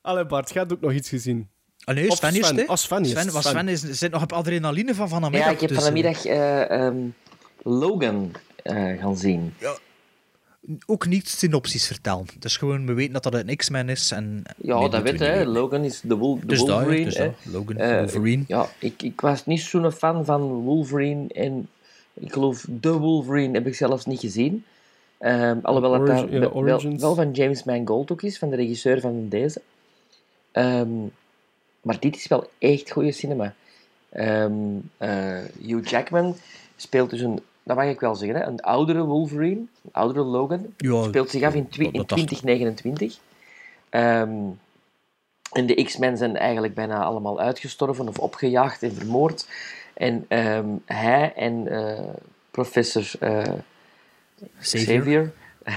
Allee Bart, jij hebt ook nog iets gezien. Ah, nee, Sven eerst, Sven, hè. als Sven eerst, Sven, was Sven. Sven is, zit nog op adrenaline van vanmiddag. Ja, ik heb dus, vanmiddag eh, ehm, Logan eh, gaan zien. eh, ook niet synopsis vertellen. Het is gewoon, we weten dat dat een X-Men is. En Ja, dat weet hè. Logan is de, Wol- de Dus dat, Wolverine. dus dat. Logan, Eh, Wolverine. ik- ja, ik, ik was niet zo'n fan van Wolverine. En ik geloof de Wolverine heb ik zelfs niet gezien. Ehm, alhoewel het Origi- ja, wel- wel van James Mangold ook is, van de regisseur van deze. Ehm, maar dit is wel echt goede cinema. Ehm, eh, Hugh Jackman speelt dus een, dat mag ik wel zeggen, hè, een oudere Wolverine, een oudere Logan. Ja, speelt zich af in, in dat dacht ik. 2029. Ehm, en de X-Men zijn eigenlijk bijna allemaal uitgestorven of opgejaagd en vermoord. En ehm, hij en eh, professor eh, Xavier. Xavier,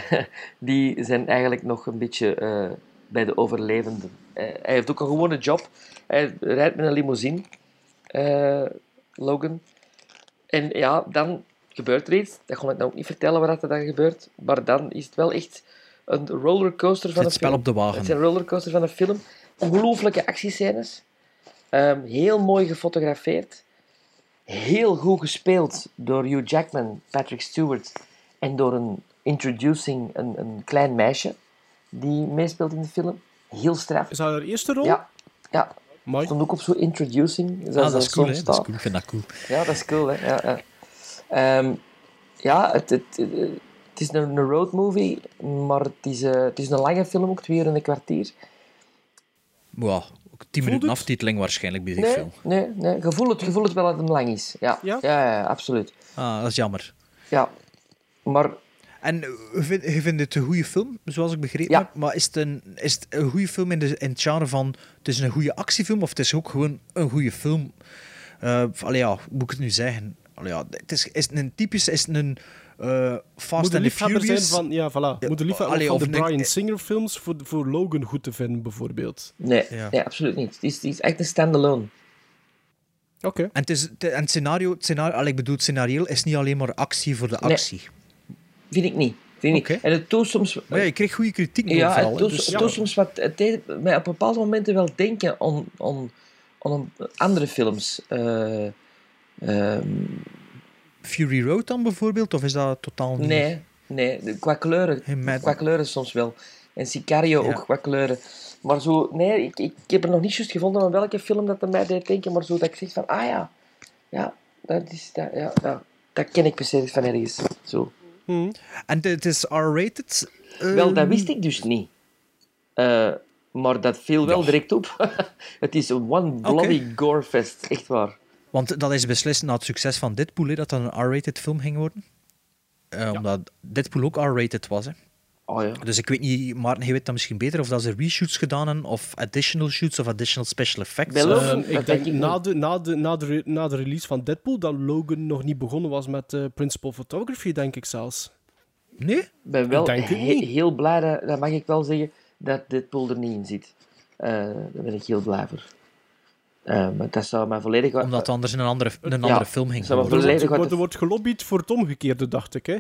<laughs> die zijn eigenlijk nog een beetje eh, bij de overlevenden. Hij heeft ook een gewone job. Hij rijdt met een limousine, Logan. En ja, dan gebeurt er iets. Dat ga ik nou ook niet vertellen wat er dan gebeurt. Maar dan is het wel echt een rollercoaster van Het een spel film. op de wagen. Het is een rollercoaster van een film. Ongelooflijke actiescènes. Ehm, heel mooi gefotografeerd. Heel goed gespeeld door Hugh Jackman, Patrick Stewart en door een introducing, een, een klein meisje die meespeelt in de film. Heel straf. Is dat haar eerste rol? Ja, ja. Mooi. Stond ook op zo'n introducing. Ah, zoals dat is cool, hè. Dat is cool. Ik vind dat cool. Ja, dat is cool, hè. Ja, ja. Ehm, ja het, het, het, is een, road movie, maar het is, eh, het is een lange film, ook twee uur en een kwartier. Ook tien minuten aftiteling waarschijnlijk bij die Nee, film. nee, nee. Je voelt het, je voelt het wel dat het lang is. Ja, ja? ja, absoluut. Ah, dat is jammer. Ja, maar... En eh, je vindt, je vindt het een goede film, zoals ik begrepen Ja. heb. Maar is het een, is het een goede film in, de, in het genre van... Het is een goede actiefilm of het is ook gewoon een goede film? Eh allee, ja, hoe moet ik het nu zeggen? Allee, ja, het is, is het een typische... Is het een eh, Fast Moet and de the liefhebber zijn Furious? van, ja, voilà. Moet de liefhebber allee, van de een- Brian Singer films voor, voor Logan goed te vinden, bijvoorbeeld. Nee, Ja. nee absoluut niet. Het is, het is echt een standalone. Oké. En het, is, het, en het scenario, het scenario allee, ik bedoel, het scenario is niet alleen maar actie voor de Nee. actie. Vind ik niet. Vind ik niet. En het toont soms... Maar ja, je kreeg goede kritiek Ja, het dus- het doet soms wat... Het deed mij op bepaalde momenten wel denken aan, aan, aan andere films. Eh, ehm, Fury Road dan bijvoorbeeld? Of is dat totaal niet? nee. Nee, qua kleuren, qua kleuren soms wel. En Sicario Ja. ook qua kleuren. Maar zo, nee, ik, ik heb er nog niet juist gevonden aan welke film dat er mij deed denken, maar zo dat ik zeg van, ah ja, ja, dat is, dat, ja, ja, dat ken ik precies van ergens. Zo. Hm. En het is R-rated. eh, Wel, dat wist ik dus niet. Eh, maar dat viel wel Ja. direct op. <laughs> het is een one bloody gore fest, echt waar. Want dat is beslist na het succes van Deadpool, hè, dat dat een R-rated film ging worden. Eh, Omdat Deadpool ook R-rated was. Hè. Oh ja. Dus ik weet niet, Maarten, je weet dat misschien beter, of dat ze reshoots gedaan hebben, of additional shoots, of additional special effects. Dat ik denk denk ik na de, na, de, na, de, re- na de release van Deadpool dat Logan nog niet begonnen was met eh, principal photography, denk ik zelfs. Nee? Ik ben wel denk het he- niet. heel blij, dat, dat mag ik wel zeggen, dat Deadpool er niet in zit. Eh, daar ben ik heel blij voor. Eh, maar dat zou mij volledig... Omdat het anders in een andere, een Ja, andere film ging zou. Er wordt, er gelobbyd voor het omgekeerde, dacht ik. Hè?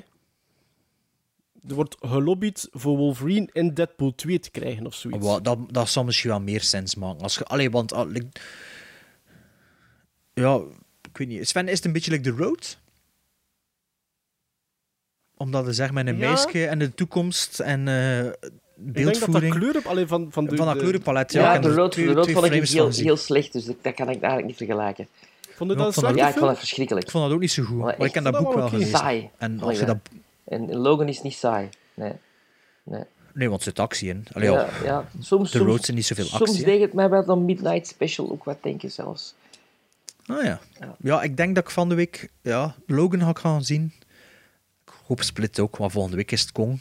Er wordt gelobbyd voor Wolverine in Deadpool 2 te krijgen of zoiets. Dat, dat zou misschien wel meer sens maken. Als je, allee, want... ah, ja, ik weet niet. Sven, is het een beetje like The Road? Omdat er zeg maar een Ja. meisje en de toekomst en eh ik denk dat dat beeldvoering... kleur op, alleen van, van de, van dat kleurenpalet, Ja, ja. de rood, twee- de rood vond ik heel, heel slecht, dus dat, dat kan ik eigenlijk niet vergelijken. Vond je dat ik vond een dat- Ja, ik vond film? dat verschrikkelijk. Ik vond dat ook niet zo goed. Maar Maar, ik heb dat vond boek dat wel wel gelezen. Saai. En als je dat... En Logan is niet saai. Nee. nee. Nee, want er zit actie in. Allee, Ja. Soms, De soms, roads zijn niet zoveel soms actie, hè. deed het mij bij dan Midnight Special ook wat denken zelfs. Ah ja. Ja. Ja, ik denk dat ik van de week... Ja, Logan ga gaan zien. Ik hoop Split ook, maar volgende week is het Kong.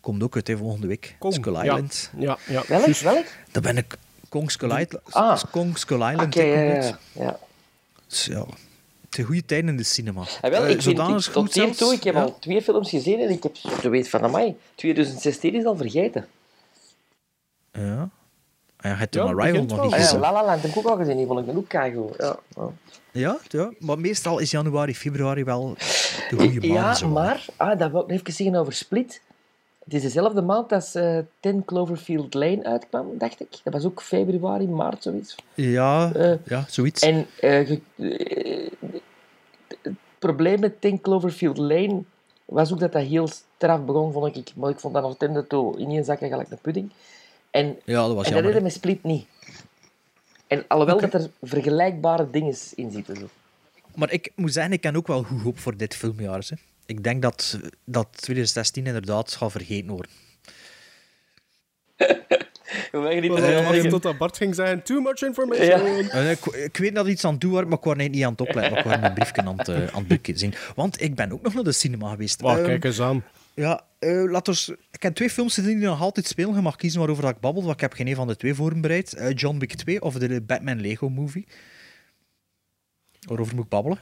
Komt ook uit, hè, volgende week. Kong, Skull ja. Island. Ja, ja. Welk? Welk? Daar ben ik... Kong Skull Island. Ah. Kong Skull Island. Ja, ja, ja. Dus ja, het is goede tijden in de cinema. Ah, wel, Eh, ik vind, zodanig ik, goed tot zelfs. toe, ik heb Ja. al twee films gezien en ik heb zo weet van, amai, 2016 is al vergeten. Ja. Ah, ja, je hebt Ja, Arrival nog niet Ah, ja, gezien. La La Land heb ik ook al gezien, die vond ik ook keigoed. Ja, ja. Ja, ja, maar meestal is januari, februari wel de goede maand. ja zo. maar, ah, dat wil ik even zeggen over Split. Het is dezelfde maand als eh 10 Cloverfield Lane uitkwam, dacht ik. Dat was ook februari, maart, zoiets. Ja, Eh, ja, zoiets. En eh, het probleem met 10 Cloverfield Lane was ook dat dat heel straf begon, vond ik. Maar ik vond dat nog tende toe ineenzakken gelijk een pudding. En, ja, dat was en dat jammer. met Split niet. En alhoewel dat er vergelijkbare dingen in zitten. Zo. Maar ik moet zeggen, ik ken ook wel goed hoop voor dit filmjaar. Hè. Ik denk dat, dat 2016 inderdaad gaat vergeten worden. <laughs> We niet Ik zeggen. tot dat Bart ging zeggen, too much information. Eh, ik, ik weet dat iets aan het doen was, maar ik was niet aan het opletten. Maar ik was mijn briefje aan het, eh, aan het zien. Want ik ben ook nog naar de cinema geweest. Wacht, Ehm, kijk eens aan. Ja, eh laat ons, ik heb twee films die nog altijd spelen. Je mag kiezen waarover dat ik babbel, want ik heb geen een van de twee voorbereid. John Wick 2 of de Batman Lego Movie. Waarover moet ik babbelen?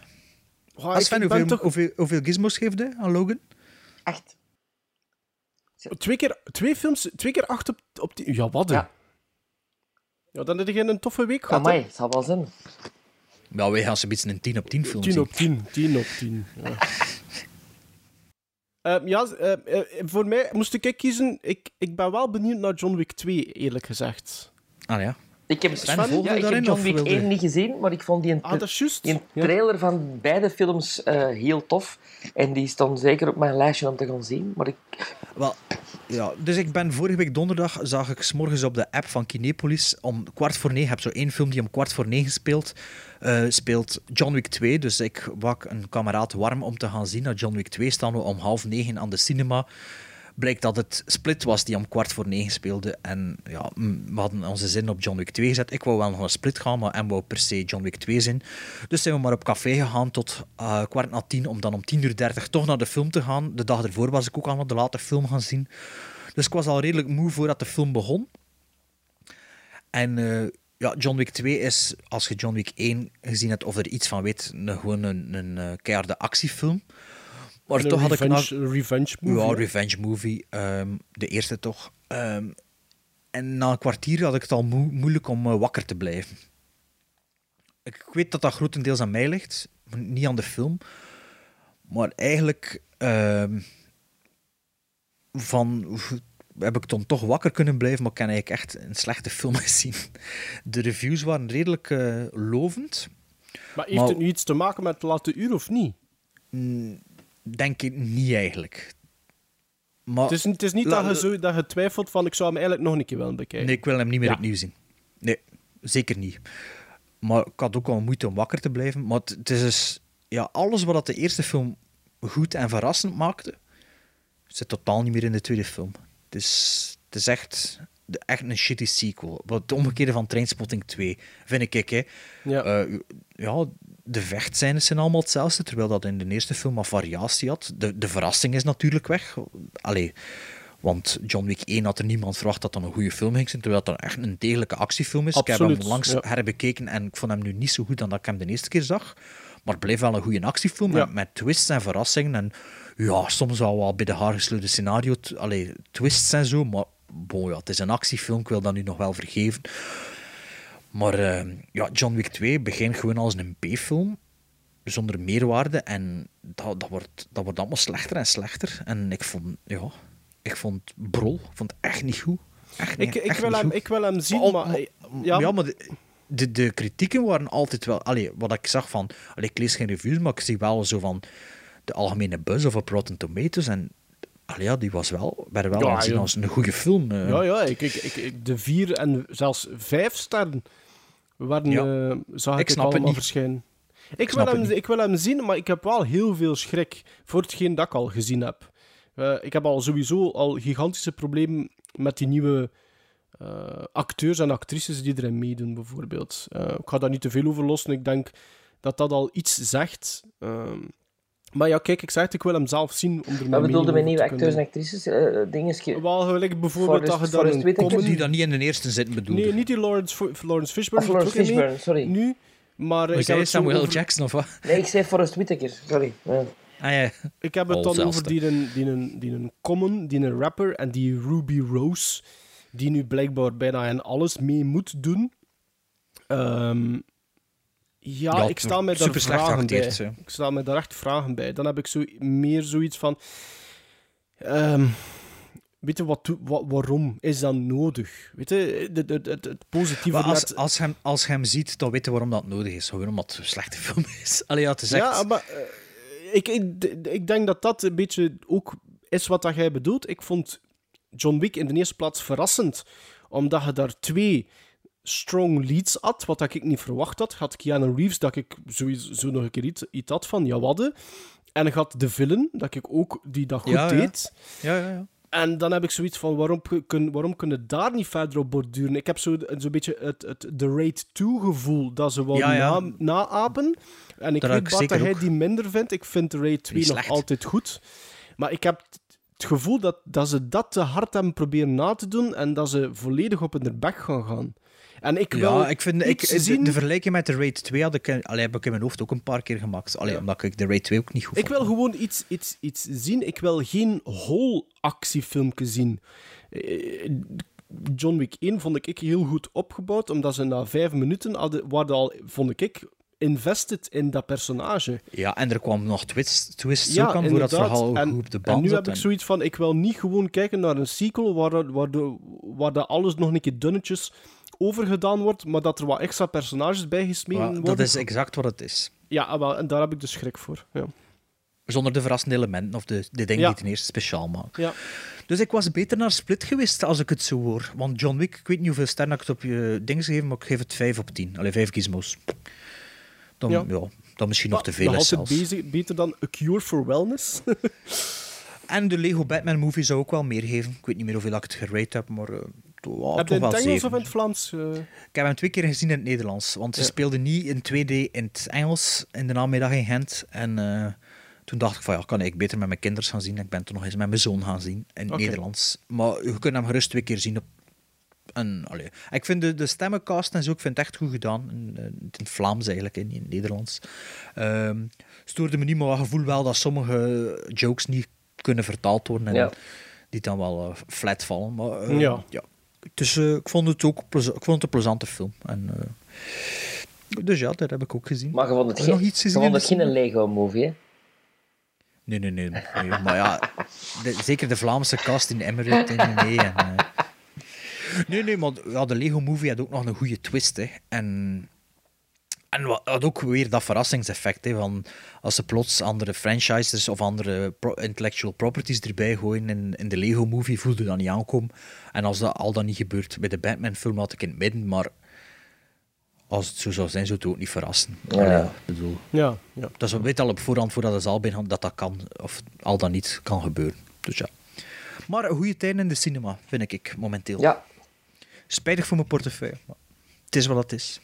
Oh, ben hoeveel, toch hoeveel, hoeveel gizmos geef je aan Logan? Acht. twee keer, twee films, twee keer acht op, op die... Ja, wat? Ja. Ja, dan heb je een toffe week gehad. Amai, het zal wel zijn. Ja, wij gaan ze een beetje een 10 op 10 film 10 zien. op 10, 10 op 10. Ja, <laughs> Ehm, ja eh, eh, voor mij moest ik kiezen. Ik, ik ben wel benieuwd naar John Wick 2, eerlijk gezegd. Ah ja. Ik heb, Sven, ja, volgde ik heb John Wick wilde- 1 niet gezien, maar ik vond die, Ah, die Ja. trailer van beide films eh, heel tof. En die stond zeker op mijn lijstje om te gaan zien. Maar ik, Wel, ja, dus ik ben vorige week donderdag, zag ik 's morgens op de app van Kinepolis om kwart voor negen, heb zo één film die om kwart voor negen speelt, eh, speelt John Wick 2. Dus ik wak een kameraad warm om te gaan zien. Naar John Wick 2 staan we om half negen aan de cinema. Blijkt dat het Split was die om kwart voor negen speelde. En ja, we hadden onze zin op John Wick 2 gezet. Ik wou wel nog een Split gaan, maar en wou per se John Wick 2 zien. Dus zijn we maar op café gegaan tot eh, kwart na tien, om dan om 10 uur 30 toch naar de film te gaan. De dag ervoor was ik ook al de late film gaan zien. Dus ik was al redelijk moe voordat de film begon. En eh, ja, John Wick 2 is, als je John Wick 1 gezien hebt of er iets van weet, een, gewoon een, een eh, keiharde actiefilm. Maar Een toch had ik revenge, na- revenge movie. ja, revenge movie. ehm, de eerste toch. Ehm, en na een kwartier had ik het al moe- moeilijk om eh, wakker te blijven. Ik weet dat dat grotendeels aan mij ligt, niet aan de film. Maar eigenlijk ehm, van, heb ik dan toch wakker kunnen blijven, maar ik heb eigenlijk echt een slechte film <laughs> gezien. De reviews waren redelijk eh, lovend. Maar heeft Maar- het nu iets te maken met het late uur of niet? Denk ik niet eigenlijk. Maar, Het is, het is niet La- dat, je zo, dat je twijfelt van ik zou hem eigenlijk nog een keer willen bekijken. Nee, ik wil hem niet meer Ja. opnieuw zien. Nee, zeker niet. Maar ik had ook wel moeite om wakker te blijven. Maar het, het is dus... Ja, alles wat dat de eerste film goed en verrassend maakte, zit totaal niet meer in de tweede film. Het is, het is echt, de- echt een shitty sequel. Wat het omgekeerde van Trainspotting 2, vind ik. Hè. Ja. Eh, ja, de vechtscènes zijn allemaal hetzelfde, terwijl dat in de eerste film wat variatie had. De, de verrassing is natuurlijk weg. Allee, want John Wick 1 had er niemand verwacht dat dat een goede film ging zijn, terwijl dan echt een degelijke actiefilm is. ik heb hem langs ja. herbekeken en ik vond hem nu niet zo goed dan dat ik hem de eerste keer zag. Maar het bleef wel een goede actiefilm Ja. met, met twists en verrassingen. En ja, soms wel wat bij de haar gesleurde scenario, allee, twists en zo. Maar bon, ja, het is een actiefilm, ik wil dat nu nog wel vergeven. Maar eh, ja, John Wick 2 begint gewoon als een B-film, zonder meerwaarde. En dat, dat, wordt, dat wordt allemaal slechter en slechter. En ik vond, ja, ik vond Brol, ik vond het echt niet goed. Echt niet, ik, wil niet hem, goed. ik wil hem zien, Maar- ja, ja, maar de, de, de kritieken waren altijd wel... Allee, wat ik zag van... Allee, ik lees geen reviews, maar ik zie wel zo van de algemene buzz op Rotten Tomatoes. En allee, ja, die was wel, werd wel Ja, aanzien ja. als een goede film. eh. Ja, ja, ik, ik, ik, de vier en zelfs vijf sterren waren, Ja. eh, zag ik, Ik allemaal niet. verschijnen. Ik wil, hem, ik wil hem zien, maar ik heb wel heel veel schrik voor hetgeen dat ik al gezien heb. Eh, ik heb al sowieso al gigantische problemen met die nieuwe acteurs en actrices die erin meedoen, bijvoorbeeld. Ik ga daar niet te veel over lossen. Ik denk dat dat al iets zegt. Ehm, maar ja, kijk, ik zeg het, ik wil hem zelf zien om er mijn bedoelde met nieuwe acteurs en actrices? eh dinges Wel, gelijk bijvoorbeeld Forrest- dat je daar Forrest een Die dat niet in de eerste zin bedoelde. Nee, niet die Lawrence, Lawrence Fishburne. Of Lawrence die Fishburne, sorry. Nu, maar Maar ik zei Samuel over, Jackson of wat? Nee, ik zei Forrest Whitaker, sorry. Ja. Ah ja. ik heb het dan over die, een, die, een, die een common, die een rapper en die Ruby Rose, die nu blijkbaar bijna in alles mee moet doen. Ehm, ja, Ja, ik sta mij daar vragen bij. Ik sta mij daar echt vragen bij. Dan heb ik zo meer zoiets van... ehm, weet je, wat, waarom is dat nodig? Weet je, het, het, het, het positieve Maar als, net- als, hem, als je hem ziet, dan weet je waarom dat nodig is. Gewoon omdat het een slechte film is. <laughs> Allee, ja, het is echt... Ja, maar eh, ik, ik, ik denk dat dat een beetje ook is wat dat jij bedoelt. Ik vond John Wick in de eerste plaats verrassend, omdat je daar twee strong leads had, wat dat ik niet verwacht had. Had Keanu Reeves, dat ik sowieso nog een keer iets, iets had van, ja, wadde. En je had de villain, dat ik ook, die dat goed Ja, deed. Ja, ja, ja. En dan heb ik zoiets van, waarom, kun, waarom kunnen daar niet verder op borduren? Ik heb zo zo'n beetje het, het The Raid 2 gevoel, dat ze wel Ja, ja. na, naapen. En ik Dat weet ik wat dat hij die minder vindt. Ik vind The Raid 2 is nog altijd goed. Maar ik heb het gevoel dat, dat ze dat te hard hebben proberen na te doen en dat ze volledig op hun bek gaan gaan. En ik wil Ja, ik vind... Ik, de, zien... de vergelijking met de Raid 2 had ik, allee, heb ik in mijn hoofd ook een paar keer gemaakt. Allee, omdat ik de Raid 2 ook niet goed Ik vond. wil gewoon iets, iets, iets zien. Ik wil geen whole actiefilmpje zien. Eh, John Wick 1 vond ik heel goed opgebouwd, omdat ze na vijf minuten hadden, waren al, vond ik, invested in dat personage. Ja, en er kwam nog twists Ja, ook aan voor dat verhaal en, goed op de en band nu zat. heb ik en- zoiets van, ik wil niet gewoon kijken naar een sequel waar, waar, de, waar de alles nog een keer dunnetjes overgedaan wordt, maar dat er wat extra personages bij gesmeten Maar worden. dat is exact wat het is. Ja, ah, wel, en daar heb ik dus schrik voor. Ja. Zonder de verrassende elementen of de, de dingen Ja. die het eerst speciaal maken. Ja. Dus ik was beter naar Split geweest als ik het zo hoor. Want John Wick, ik weet niet hoeveel sterren ik het op je dingen gegeven, maar ik geef het 5 op 10. Allee, 5 gizmos. Dan, Ja. ja. dan misschien nog te veel is zelfs. bezig, beter dan A Cure for Wellness. <laughs> En de Lego Batman movie zou ook wel meer geven. Ik weet niet meer hoeveel ik het gerate heb, maar uh, toch, heb toch je in het Engels 7. of in het Vlaams? eh? Ik heb hem twee keer gezien in het Nederlands. Want ze Ja. speelden niet in 2D in het Engels in de namiddag in Gent. En eh, toen dacht ik van ja, kan ik beter met mijn kinderen gaan zien. Ik ben toen nog eens met mijn zoon gaan zien in het. Nederlands. Maar je kunt hem gerust twee keer zien op. En, allee. Ik vind de, de stemmencast en zo, ik vind het echt goed gedaan. In, in het Vlaams eigenlijk, in, in het Nederlands. Ehm stoorde me niet, maar ik gevoel wel dat sommige jokes niet kunnen vertaald worden. En Ja. die dan wel eh, flat vallen. Maar Ja. ja. Dus ik vond het ook ik vond het een plezante film. En, eh, dus ja, dat heb ik ook gezien. Maar je vond het je nog iets je gezien vond in het geen? Lego-movie, hè? Nee, nee, nee. nee. Maar ja, de- zeker de Vlaamse cast in Emmerich en nee. En, eh. Nee, nee, maar ja, de Lego Movie had ook nog een goede twist. Hè. En En wat, wat ook weer dat verrassingseffect, hè, van als ze plots andere franchises of andere pro- intellectual properties erbij gooien in, in de Lego-movie, voelde dat niet aankomen. En als dat al dan niet gebeurt bij de Batman-film, had ik in het midden, maar als het zo zou zijn, zou het ook niet verrassen. Ja. Allee, ik bedoel, Ja, ja. dat is, we weten al op voorhand, voordat de zaal binnen dat dat kan, of al dan niet kan gebeuren. Dus ja. Maar een goede tijd in de cinema, vind ik momenteel. Ja, Spijtig voor mijn portefeuille, maar het is wat het is.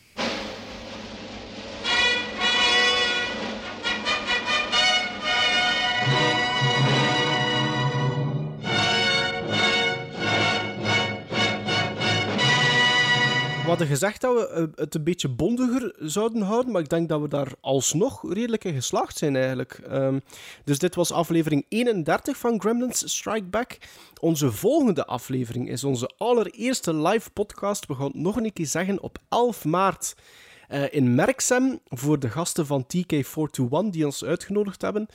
We hadden gezegd dat we eh, het een beetje bondiger zouden houden, maar ik denk dat we daar alsnog redelijk in geslaagd zijn eigenlijk. Ehm, dus dit was aflevering 31 van Gremlins Strike Back. Onze volgende aflevering is onze allereerste live podcast. We gaan het nog een keer zeggen op 11 maart. Eh, in Merksem voor de gasten van TK421 die ons uitgenodigd hebben.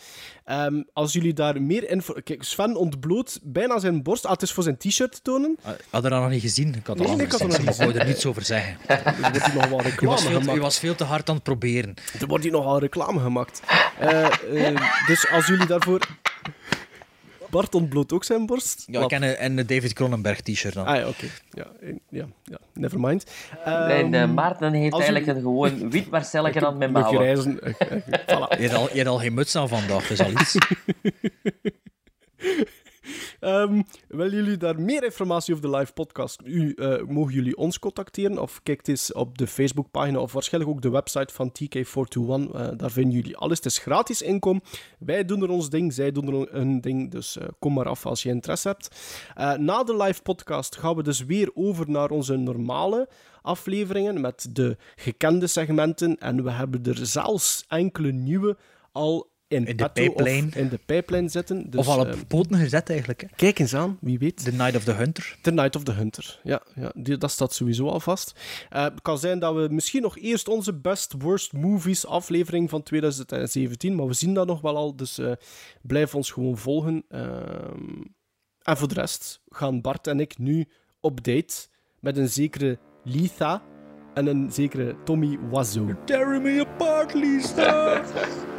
Ehm, als jullie daar meer info... Kijk, Sven ontbloot bijna zijn borst. Ah, het is voor zijn t-shirt te tonen. Ah, had er nog niet gezien. Ik had Nee, al nee, ik had gezien, nog maar niet ik wou er niets over zeggen. <laughs> Er wordt hier nog wel reclame was, veel, gemaakt. was veel te hard aan het proberen. Er wordt hier nogal reclame gemaakt. Eh, eh, dus als jullie daarvoor... Bart ontbloot ook zijn borst. Ja, ik ken een, een David Cronenberg t-shirt dan. Ah ja, oké. Ja, ja, ja, never mind. en eh, Ehm, Maarten heeft eigenlijk u- een gewoon wit Marcelletje <laughs> aan Nog mouwen. grijzen. eh, eh, voilà. Je, hebt al, je hebt al geen muts aan vandaag, dat is al iets. <laughs> Ehm, willen jullie daar meer informatie over de live podcast? U, eh, mogen jullie ons contacteren of kijk eens op de Facebookpagina of waarschijnlijk ook de website van TK421. Eh, daar vinden jullie alles. Het is gratis inkom. Wij doen er ons ding, zij doen er hun ding. Dus eh, kom maar af als je interesse hebt. Na de live podcast gaan we dus weer over naar onze normale afleveringen met de gekende segmenten. En we hebben er zelfs enkele nieuwe al in, In de pijplijn. in de pijplijn zitten. Dus, of al op ehm, poten gezet eigenlijk. Hè. Kijk eens aan, wie weet. The Night of the Hunter. The Night of the Hunter. Ja, ja die, dat staat sowieso al vast. Eh, het kan zijn dat we misschien nog eerst onze Best Worst Movies aflevering van 2017, maar we zien dat nog wel al, dus eh, blijf ons gewoon volgen. Ehm, en voor de rest gaan Bart en ik nu op date met een zekere Letha en een zekere Tommy Wiseau. Tearing me apart, Lisa! <laughs>